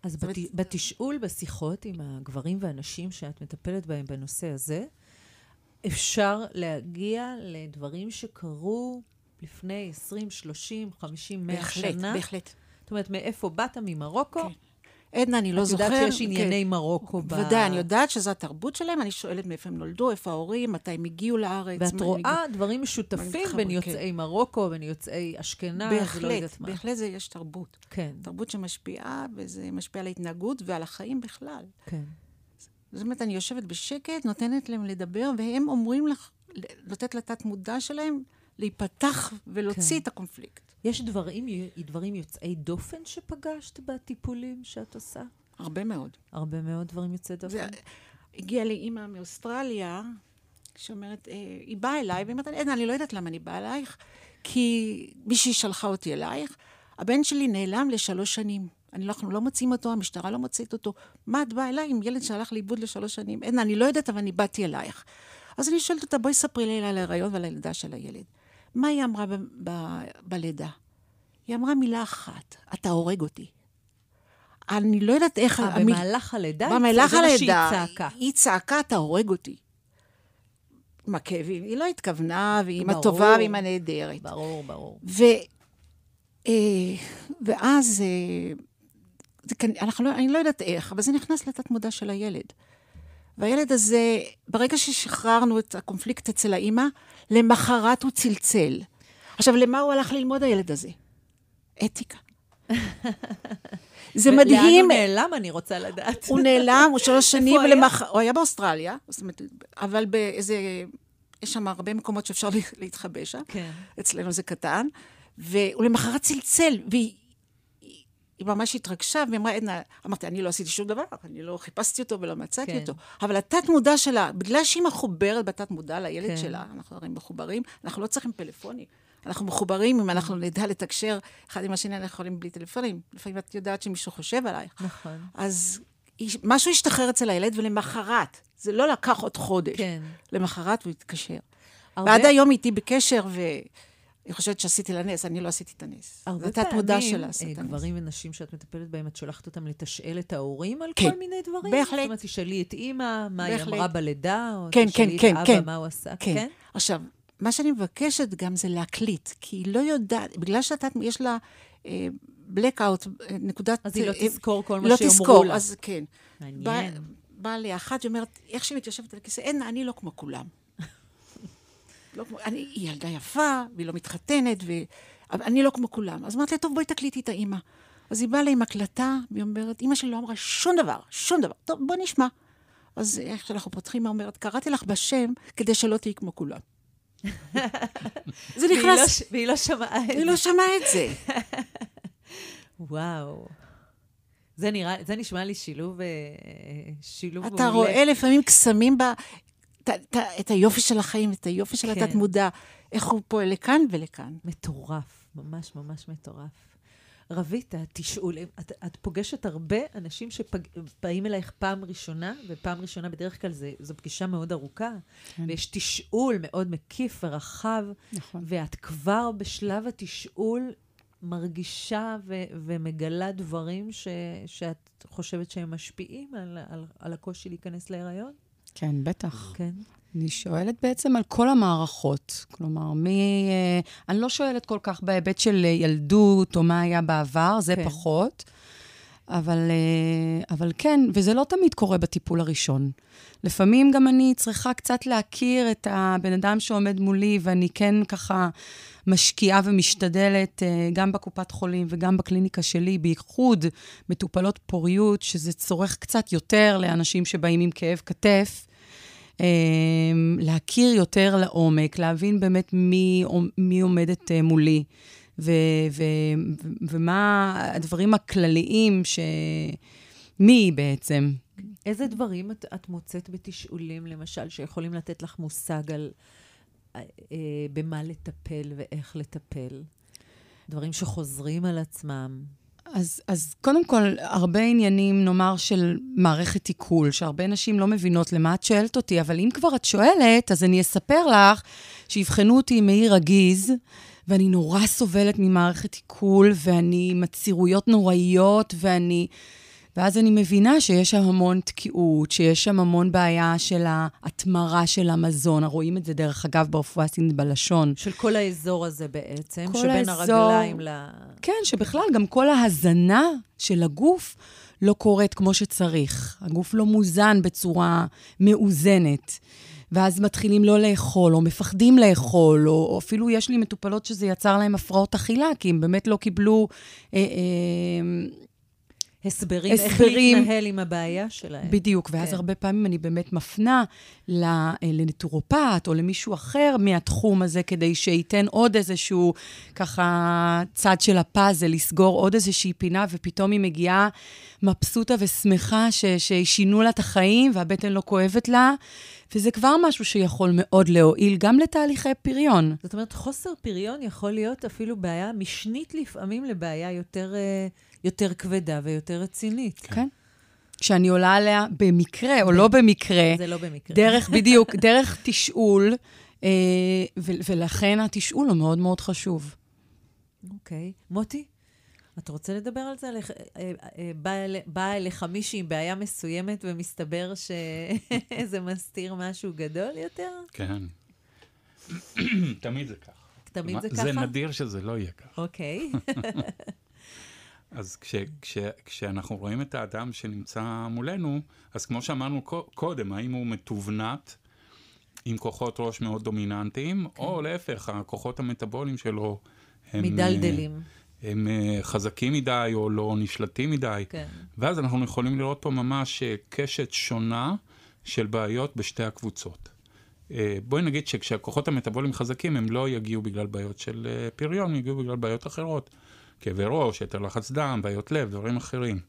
אז אומרת- בת, בתשאול, בשיחות עם הגברים והנשים שאת מטפלת בהם בנושא הזה, אפשר להגיע לדברים שקרו לפני 20, 30, 50, 100 בהחלט, שנה? בהחלט. זאת אומרת, מאיפה באת? ממרוקו? כן. עדנה, אני לא את זוכר. יודעת שיש כן. ענייני מרוקו ב... ודאי, אני יודעת שזו התרבות שלהם, אני שואלת מאיפה הם נולדו, איפה ההורים, מתי הם הגיעו לארץ. ואת רואה הגיעו- דברים משותפים בין כן. יוצאי מרוקו, בין יוצאי אשכנז, ולא בהחלט, יודעת מה. בהחלט זה יש תרבות. כן, תרבות שמשפיעה, וזה משפיע על ההתנהגות ועל החיים בכלל. כן. זאת אומרת, אני יושבת בשקט, נותנת להם לדבר, והם אומרים לך, לתת לתת מודע שלהם להיפתח ולהוציא כן. את הקונפליקט. יש דברים, דברים יוצאי דופן שפגשת בטיפולים שאת עושה? הרבה מאוד. הרבה מאוד דברים יוצאי דופן. זה, הגיעה לי אימא מאוסטרליה, שאומרת, אה, היא באה אליי, והיא אומרת, עדנה, אני לא יודעת למה אני באה אלייך, כי מישהי שלחה אותי אלייך. הבן שלי נעלם לשלוש שנים. אני לא, אנחנו לא מוצאים אותו, המשטרה לא מוצאת אותו. מה את באה אליי עם ילד שהלך לאיבוד לשלוש שנים? עדנה, אני לא יודעת, אבל אני באתי אלייך. אז אני שואלת אותה, בואי ספרי לי על ההיריון ועל הלידה של הילד. מה היא אמרה ב- ב- בלידה? היא אמרה מילה אחת, אתה הורג אותי. אני לא יודעת איך... אה, המיל- במהלך הלידה? במהלך מה שהיא הלידה, צעקה. היא צעקה, אתה הורג אותי. עם הכאבים. היא לא התכוונה, והיא אימא ברור. טובה ואימא נהדרת. ברור, ברור. ו... אה, ואז, אה, זה, אנחנו לא, אני לא יודעת איך, אבל זה נכנס לתת מודע של הילד. והילד הזה, ברגע ששחררנו את הקונפליקט אצל האימא, למחרת הוא צלצל. עכשיו, למה הוא הלך ללמוד הילד הזה? אתיקה. זה לאן מדהים. הוא נעלם, אני רוצה לדעת. הוא נעלם, הוא שלוש שנים, הוא היה? ולמח... הוא היה באוסטרליה, זאת אומרת, אבל באיזה... יש שם הרבה מקומות שאפשר לה- להתחבא שם. כן. אצלנו זה קטן. והוא למחרת צלצל, והיא היא- ממש התרגשה, והיא אמרה, עדנה, אמרתי, אני לא עשיתי שום דבר, אני לא חיפשתי אותו ולא מצאתי כן. אותו. אבל התת-מודע שלה, בגלל שהיא מחוברת בתת-מודע לילד כן. שלה, אנחנו הרי מחוברים, אנחנו לא צריכים פלאפונים. אנחנו מחוברים, אם אנחנו נדע לתקשר אחד עם השני, אנחנו יכולים בלי טלפונים. לפעמים את יודעת שמישהו חושב עלייך. נכון. אז משהו השתחרר אצל הילד, ולמחרת, זה לא לקח עוד חודש. כן. למחרת הוא התקשר. הרבה- ועד היום איתי בקשר, ואני חושבת שעשיתי לה נס, אני לא עשיתי את הנס. הרבה פעמים, אה. גברים ונשים שאת מטפלת בהם, את שולחת אותם לתשאל את ההורים על כן. כל מיני דברים? בהחלט. זאת אומרת, תשאלי את אימא, מה היא בהחלט. אמרה בלידה, או כן, תשאלי כן, את כן, אבא, כן. מה הוא עשה, כן. כן? עכשיו, מה שאני מבקשת גם זה להקליט, כי היא לא יודעת, בגלל שאתה, יש לה אה, blackout, אה, נקודת... אז היא לא אה, תזכור כל מה לא תזכור, לה. אז כן. מעניין. באה בא לי אחת איך שהיא מתיישבת על הכיסא, עדנה, אני לא כמו כולם. לא כמו, אני, היא ילדה יפה, והיא לא מתחתנת, ו... אני לא כמו כולם. אז אמרתי לה, טוב, בואי תקליטי את האימא. אז היא באה לה עם הקלטה, והיא אומרת, אימא שלי לא אמרה שום דבר, שום דבר. טוב, בוא נשמע. אז איך שאנחנו פותחים, היא אומרת, קראתי לך בשם כדי שלא תהיי כמו כולם. זה לא נכנס, והיא לא שמעה את היא זה. לא שמעה את זה. וואו. זה נראה, זה נשמע לי שילוב, אה, שילוב מעולה. אתה רואה לפעמים קסמים ב... את, את, את היופי של החיים, את היופי של כן. התת-מודע, איך הוא פועל לכאן ולכאן. מטורף, ממש ממש מטורף. רבית, התשאול, את, את פוגשת הרבה אנשים שבאים אלייך פעם ראשונה, ופעם ראשונה בדרך כלל זה, זו פגישה מאוד ארוכה, כן. ויש תשאול מאוד מקיף ורחב, נכון. ואת כבר בשלב התשאול מרגישה ו- ומגלה דברים ש- שאת חושבת שהם משפיעים על, על, על הקושי להיכנס להיריון? כן, בטח. כן. אני שואלת בעצם על כל המערכות. כלומר, מי... אה, אני לא שואלת כל כך בהיבט של ילדות או מה היה בעבר, זה כן. פחות. אבל, אה, אבל כן, וזה לא תמיד קורה בטיפול הראשון. לפעמים גם אני צריכה קצת להכיר את הבן אדם שעומד מולי, ואני כן ככה משקיעה ומשתדלת, אה, גם בקופת חולים וגם בקליניקה שלי, בייחוד מטופלות פוריות, שזה צורך קצת יותר לאנשים שבאים עם כאב כתף. אה, להכיר יותר לעומק, להבין באמת מי, מי עומדת מולי. ו- ו- ומה הדברים הכלליים ש... מי היא בעצם? איזה דברים את, את מוצאת בתשאולים, למשל, שיכולים לתת לך מושג על אה, אה, במה לטפל ואיך לטפל? דברים שחוזרים על עצמם. אז, אז קודם כל, הרבה עניינים, נאמר, של מערכת עיכול, שהרבה נשים לא מבינות למה את שואלת אותי, אבל אם כבר את שואלת, אז אני אספר לך שיבחנו אותי עם מאיר רגיז, ואני נורא סובלת ממערכת עיכול, ואני עם עצירויות נוראיות, ואני... ואז אני מבינה שיש שם המון תקיעות, שיש שם המון בעיה של ההתמרה של המזון. רואים את זה, דרך אגב, ברפואה הסינית בלשון. של כל האזור הזה בעצם, שבין האזור- הרגליים ל... כן, שבכלל גם כל ההזנה של הגוף לא קורית כמו שצריך. הגוף לא מוזן בצורה מאוזנת. ואז מתחילים לא לאכול, או מפחדים לאכול, או, או אפילו יש לי מטופלות שזה יצר להם הפרעות אכילה, כי הם באמת לא קיבלו... אה, אה, הסברים, איך הסברים. להתנהל עם הבעיה שלהם. בדיוק, ואז כן. הרבה פעמים אני באמת מפנה אה, לנטורופט או למישהו אחר מהתחום הזה, כדי שייתן עוד איזשהו, ככה, צד של הפאזל, לסגור עוד איזושהי פינה, ופתאום היא מגיעה מבסוטה ושמחה ש- ששינו לה את החיים והבטן לא כואבת לה, וזה כבר משהו שיכול מאוד להועיל גם לתהליכי פריון. זאת אומרת, חוסר פריון יכול להיות אפילו בעיה משנית לפעמים לבעיה יותר, אה, יותר כבדה ויותר רצינית. כן. כשאני עולה עליה במקרה או לא במקרה, זה לא במקרה. דרך, בדיוק, דרך תשאול, אה, ו- ולכן התשאול הוא מאוד מאוד חשוב. אוקיי. מוטי, אתה רוצה לדבר על זה? אה, אה, באה באה אליך מישהי עם בעיה מסוימת ומסתבר שזה מסתיר משהו גדול יותר? כן. תמיד זה ככה. תמיד זה זה ככה? נדיר שזה לא יהיה ככה. אוקיי. אז כש, כש, כשאנחנו רואים את האדם שנמצא מולנו, אז כמו שאמרנו קו- קודם, האם הוא מתובנת עם כוחות ראש מאוד דומיננטיים, כן. או להפך, הכוחות המטאבוליים שלו הם... אה, מדלדלים. הם אה, חזקים מדי או לא נשלטים מדי. כן. ואז אנחנו יכולים לראות פה ממש אה, קשת שונה של בעיות בשתי הקבוצות. אה, בואי נגיד שכשהכוחות המטאבוליים חזקים, הם לא יגיעו בגלל בעיות של אה, פריון, הם יגיעו בגלל בעיות אחרות. כאבי ראש, יתר לחץ דם, בעיות לב, דברים אחרים.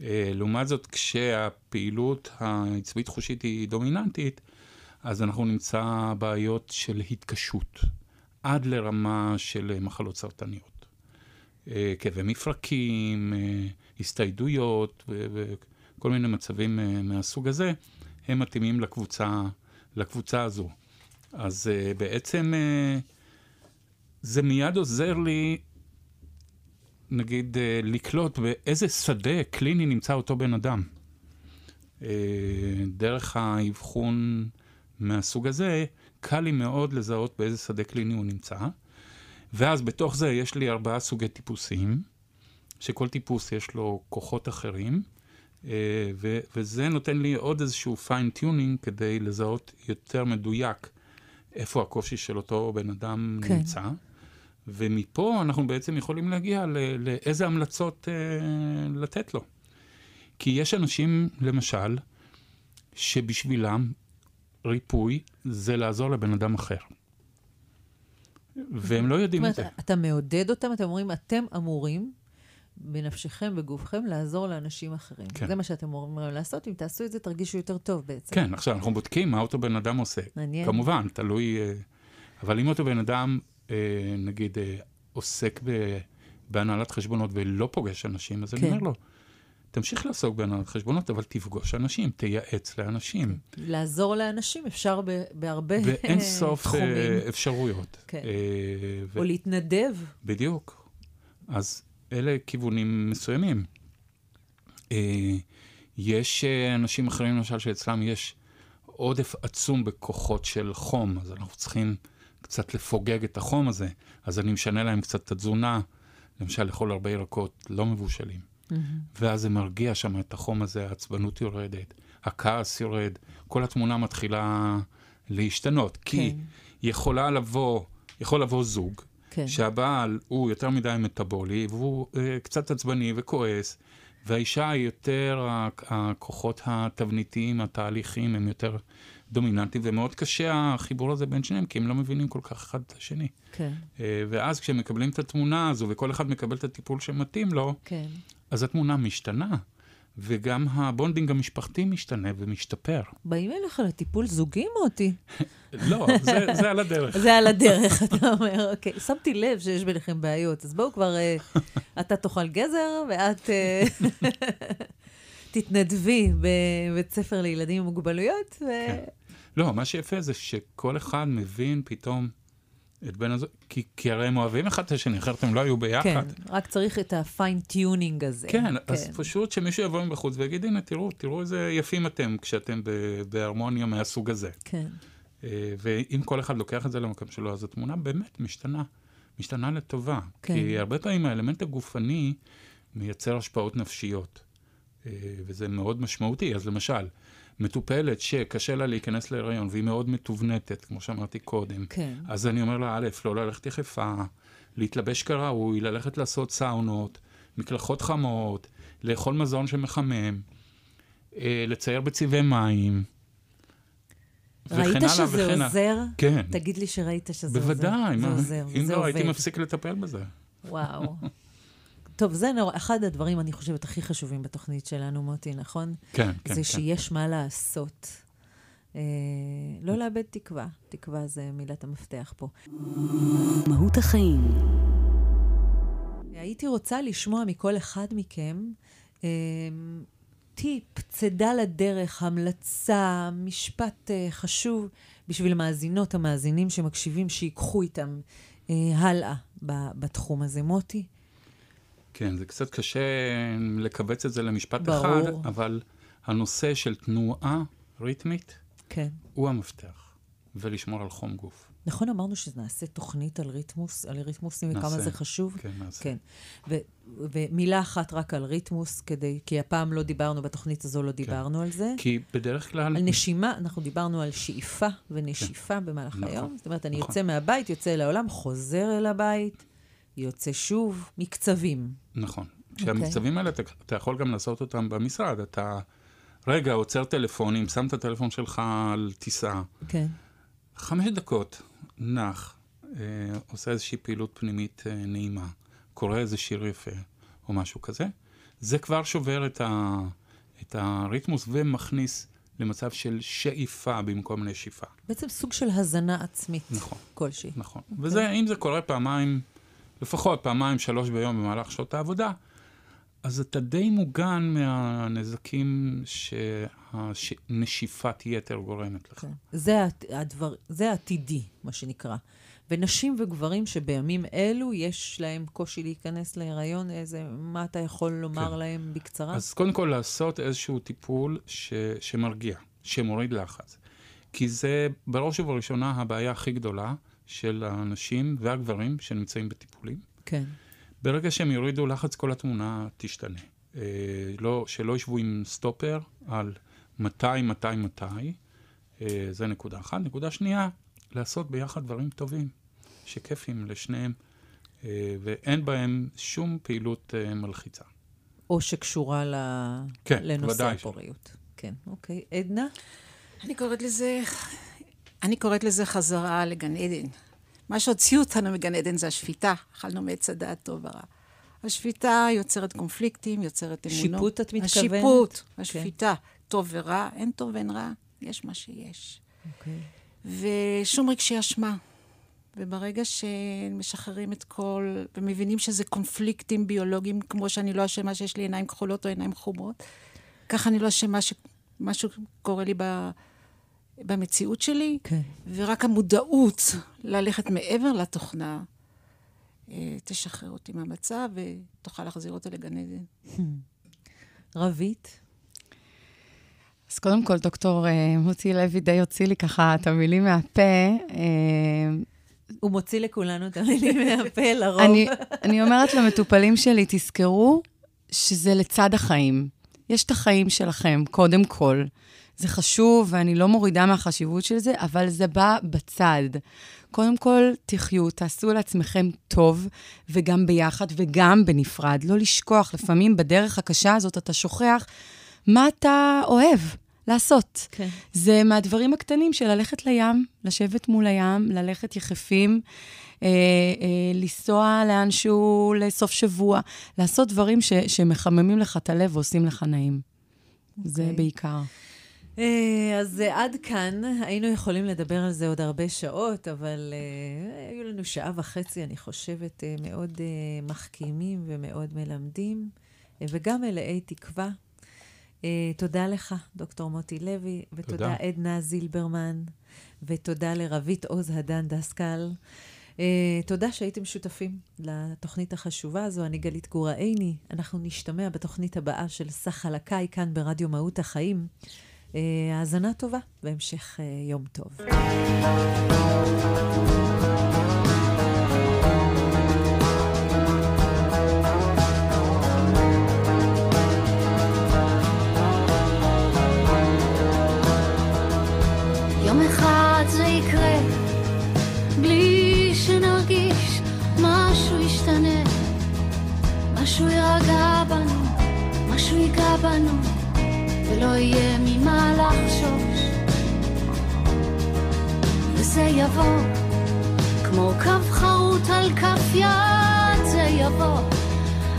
אה, לעומת זאת, כשהפעילות העצבית חושית היא דומיננטית, אז אנחנו נמצא בעיות של התקשות, עד לרמה של מחלות סרטניות. אה, כאבי מפרקים, אה, הסתיידויות וכל מיני מצבים מהסוג הזה, הם מתאימים לקבוצה, לקבוצה הזו. אז בעצם זה מיד עוזר לי, נגיד, אה, לקלוט באיזה שדה קליני נמצא אותו בן אדם. אה, דרך האבחון מהסוג הזה, קל לי מאוד לזהות באיזה שדה קליני הוא נמצא. ואז בתוך זה יש לי ארבעה סוגי טיפוסים, שכל טיפוס יש לו כוחות אחרים, אה, ו- וזה נותן לי עוד איזשהו fine-tuning כדי לזהות יותר מדויק איפה הקושי של אותו בן אדם. כן. נמצא. ומפה אנחנו בעצם יכולים להגיע לאיזה המלצות אה, לתת לו. כי יש אנשים, למשל, שבשבילם ריפוי זה לעזור לבן אדם אחר. והם לא זאת יודעים את אומרת, זה. אתה מעודד אותם, אתם אומרים, אתם אמורים, בנפשכם, בגופכם, לעזור לאנשים אחרים. כן. זה מה שאתם להם לעשות. אם תעשו את זה, תרגישו יותר טוב בעצם. כן, עכשיו אנחנו בודקים מה אותו בן אדם עושה. מעניין. כמובן, תלוי... אה, אבל אם אותו בן אדם, נגיד, אה, עוסק ב- בהנהלת חשבונות ולא פוגש אנשים, אז אני כן. אומר לו, תמשיך לעסוק בהנהלת חשבונות, אבל תפגוש אנשים, תייעץ לאנשים. לעזור לאנשים אפשר ב- בהרבה ואין סוף תחומים. אה, אפשרויות. כן. אה, ו- או להתנדב. בדיוק. אז אלה כיוונים מסוימים. אה, יש אה, אנשים אחרים, למשל, שאצלם יש עודף עצום בכוחות של חום, אז אנחנו צריכים קצת לפוגג את החום הזה. אז אני משנה להם קצת את התזונה, למשל, לאכול הרבה ירקות לא מבושלים. Mm-hmm. ואז זה מרגיע שם את החום הזה, העצבנות יורדת, הכעס יורד, כל התמונה מתחילה להשתנות. כן. כי יכולה לבוא, יכול לבוא זוג, כן. שהבעל הוא יותר מדי מטאבולי, והוא אה, קצת עצבני וכועס, והאישה היא יותר, הכוחות התבניתיים, התהליכים, הם יותר דומיננטיים, ומאוד קשה החיבור הזה בין שניהם, כי הם לא מבינים כל כך אחד את השני. כן. אה, ואז כשהם מקבלים את התמונה הזו, וכל אחד מקבל את הטיפול שמתאים לו, כן. אז התמונה משתנה. וגם ה bonding המשפחתי משתנה ומשתפר. באים אליך לטיפול זוגי, מוטי? לא, זה, זה על הדרך. זה על הדרך, אתה אומר, אוקיי. שמתי לב שיש ביניכם בעיות, אז בואו כבר, אה, אתה תאכל גזר, ואת אה, תתנדבי בבית ספר לילדים עם מוגבלויות. ו... לא, מה שיפה זה שכל אחד מבין פתאום את בן הזוג, כי, כי הרי הם אוהבים אחד את השני, אחרת הם לא היו ביחד. כן, רק צריך את ה fine-tuning הזה. כן, כן, אז פשוט שמישהו יבוא מבחוץ ויגיד, הנה, תראו, תראו איזה יפים אתם כשאתם בהרמוניה מהסוג הזה. כן. אה, ואם כל אחד לוקח את זה למקום שלו, אז התמונה באמת משתנה, משתנה לטובה. כן. כי הרבה פעמים האלמנט הגופני מייצר השפעות נפשיות, אה, וזה מאוד משמעותי. אז למשל, מטופלת שקשה לה להיכנס להיריון והיא מאוד מתובנתת, כמו שאמרתי קודם, כן. אז אני אומר לה, א', לא ללכת יחפה, להתלבש כראוי, ללכת לעשות סאונות, מקלחות חמות, לאכול מזון שמחמם, אה, לצייר בצבעי מים. ראית שזה עוזר? כן. תגיד לי שראית שזה בוודאי, עוזר. בוודאי, אם לא, עובד. הייתי מפסיק לטפל בזה. וואו. טוב, זה נור... אחד הדברים, אני חושבת, הכי חשובים בתוכנית שלנו, מוטי, נכון? כן, כן. זה כן. שיש מה לעשות. אה, לא לאבד תקווה. תקווה זה מילת המפתח פה. מהות החיים. הייתי רוצה לשמוע מכל אחד מכם אה, טיפ, צידה לדרך, המלצה, משפט אה, חשוב בשביל המאזינות, המאזינים שמקשיבים, שיקחו איתם אה, הלאה בתחום הזה. מוטי? כן, זה קצת קשה לכווץ את זה למשפט ברור. אחד, אבל הנושא של תנועה ריתמית כן. הוא המפתח, ולשמור על חום גוף. נכון אמרנו שנעשה תוכנית על ריתמוס, על ריתמוסים וכמה זה חשוב? כן, נעשה. כן. ו- ומילה אחת רק על ריתמוס, כדי, כי הפעם לא דיברנו, בתוכנית הזו לא כן. דיברנו כן. על זה. כי בדרך כלל... על נשימה, אנחנו דיברנו על שאיפה ונשיפה כן. במהלך נכון, היום. זאת אומרת, אני נכון. יוצא מהבית, יוצא לעולם, חוזר אל הבית, יוצא שוב, מקצבים. נכון. כשהמקצבים okay. האלה, אתה, אתה יכול גם לעשות אותם במשרד. אתה, רגע, עוצר טלפונים, שם את הטלפון שלך על טיסה. כן. חמש דקות, נח, אה, עושה איזושהי פעילות פנימית אה, נעימה, קורא איזה שיר יפה או משהו כזה. זה כבר שובר את, ה, את הריתמוס ומכניס למצב של שאיפה במקום נשיפה. בעצם סוג של הזנה עצמית. נכון. כלשהי. נכון. Okay. אוקיי. וזה, אם זה קורה פעמיים... לפחות פעמיים, שלוש ביום במהלך שעות העבודה, אז אתה די מוגן מהנזקים שהנשיפת יתר גורמת לך. כן. זה, הדבר, זה עתידי, מה שנקרא. ונשים וגברים שבימים אלו יש להם קושי להיכנס להיריון, איזה, מה אתה יכול לומר כן. להם בקצרה? אז קודם כל לעשות איזשהו טיפול ש, שמרגיע, שמוריד לחץ. כי זה בראש ובראשונה הבעיה הכי גדולה, של האנשים והגברים שנמצאים בטיפולים. כן. ברגע שהם יורידו לחץ, כל התמונה תשתנה. אה, לא, שלא ישבו עם סטופר על מתי, מתי, מתי. אה, זה נקודה אחת. נקודה שנייה, לעשות ביחד דברים טובים, שכיפים לשניהם, אה, ואין בהם שום פעילות אה, מלחיצה. או שקשורה ל... כן, לנושא הפוריות. כן, אוקיי. עדנה? אני קוראת לזה אני קוראת לזה חזרה לגן עדן. מה שהוציא אותנו מגן עדן זה השפיטה. אכלנו מעץ הדעת טוב ורע. השפיטה יוצרת קונפליקטים, יוצרת אמונות. שיפוט, את מתכוונת? השיפוט, כן. השפיטה. Okay. טוב ורע, אין טוב ואין רע, יש מה שיש. אוקיי. Okay. ושום רגשי אשמה. וברגע שמשחררים את כל, ומבינים שזה קונפליקטים ביולוגיים, כמו שאני לא אשמה שיש לי עיניים כחולות או עיניים חומות, ככה אני לא אשמה שמשהו קורה לי ב... במציאות שלי, כן. ורק המודעות ללכת מעבר לתוכנה, אה, תשחרר אותי מהמצב ותוכל להחזיר אותי לגן עדן. רבית? אז קודם כל, דוקטור אה, מוטי לוי די הוציא לי ככה את המילים מהפה. אה, הוא מוציא לכולנו את המילים מהפה לרוב. אני, אני אומרת למטופלים שלי, תזכרו שזה לצד החיים. יש את החיים שלכם, קודם כל. זה חשוב, ואני לא מורידה מהחשיבות של זה, אבל זה בא בצד. קודם כל, תחיו, תעשו לעצמכם טוב, וגם ביחד וגם בנפרד. לא לשכוח, לפעמים בדרך הקשה הזאת אתה שוכח מה אתה אוהב לעשות. כן. זה מהדברים הקטנים של ללכת לים, לשבת מול הים, ללכת יחפים. אה, אה, לנסוע לאנשהו לסוף שבוע, לעשות דברים ש, שמחממים לך את הלב ועושים לך נעים. Okay. זה אוקיי. בעיקר. אה, אז עד כאן, היינו יכולים לדבר על זה עוד הרבה שעות, אבל uh, היו לנו שעה וחצי, אני חושבת, uh, מאוד uh, מחכימים ומאוד מלמדים, uh, וגם מלאי תקווה. Uh, תודה לך, דוקטור מוטי לוי, ותודה תודה. עדנה זילברמן, ותודה לרבית עוז הדן דסקל. Uh, תודה שהייתם שותפים לתוכנית החשובה הזו. אני גלית גורעיני. אנחנו נשתמע בתוכנית הבאה של סך חלקאי כאן ברדיו מהות החיים. Uh, האזנה טובה והמשך uh, יום טוב. יום אחד זה יקרה בלי שנרגיש משהו ישתנה משהו ירגע בנו משהו ייגע בנו ולא יהיה ממה לחשוש. וזה יבוא כמו קו חרוט על כף יד זה יבוא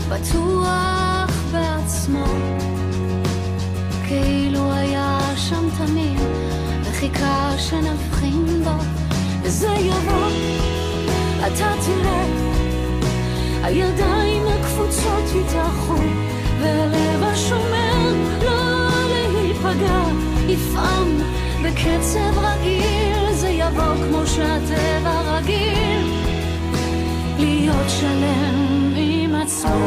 בטוח בעצמו. כאילו היה שם תמיד וחיכה שנבחין בו וזה יבוא. אתה תראה הידיים הקפוצות יתאחו והלב השומר לא להיפגע יפעם בקצב רגיל זה יבוא כמו שהטבע רגיל. להיות שלם עם עצמו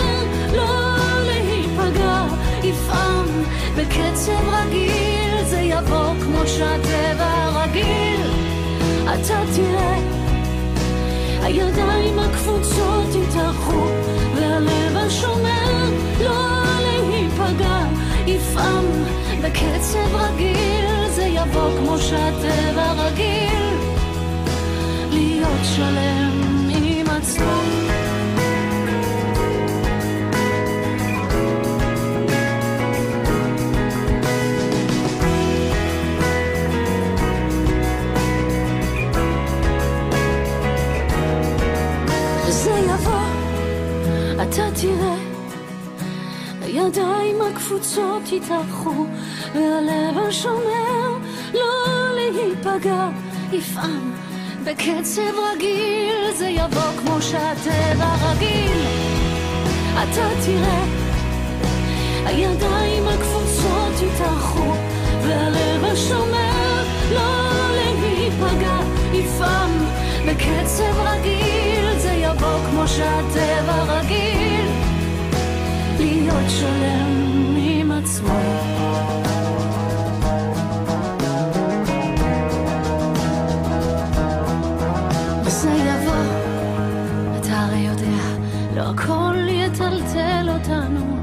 בקצב רגיל זה יבוא כמו שהטבע רגיל אתה תראה הידיים הקפוצות יתארחו והלב השומר לא להיפגע. יפעם בקצב רגיל זה יבוא כמו שהטבע רגיל להיות שלם עם עצמו תראה הידיים הקפוצות יתארחו והלב השומר לא להיפגע. יפעם בקצב רגיל זה יבוא כמו שהטבע רגיל. אתה תראה הידיים הקפוצות יתארחו והלב השומר לא להיפגע. יפעם בקצב רגיל זה יבוא כמו שהטבע רגיל להיות שלם עם עצמו לא הכל יטלטל אותנו,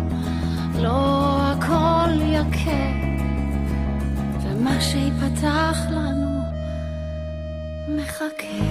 לא הכל יכה, ומה שיפתח לנו מחכה.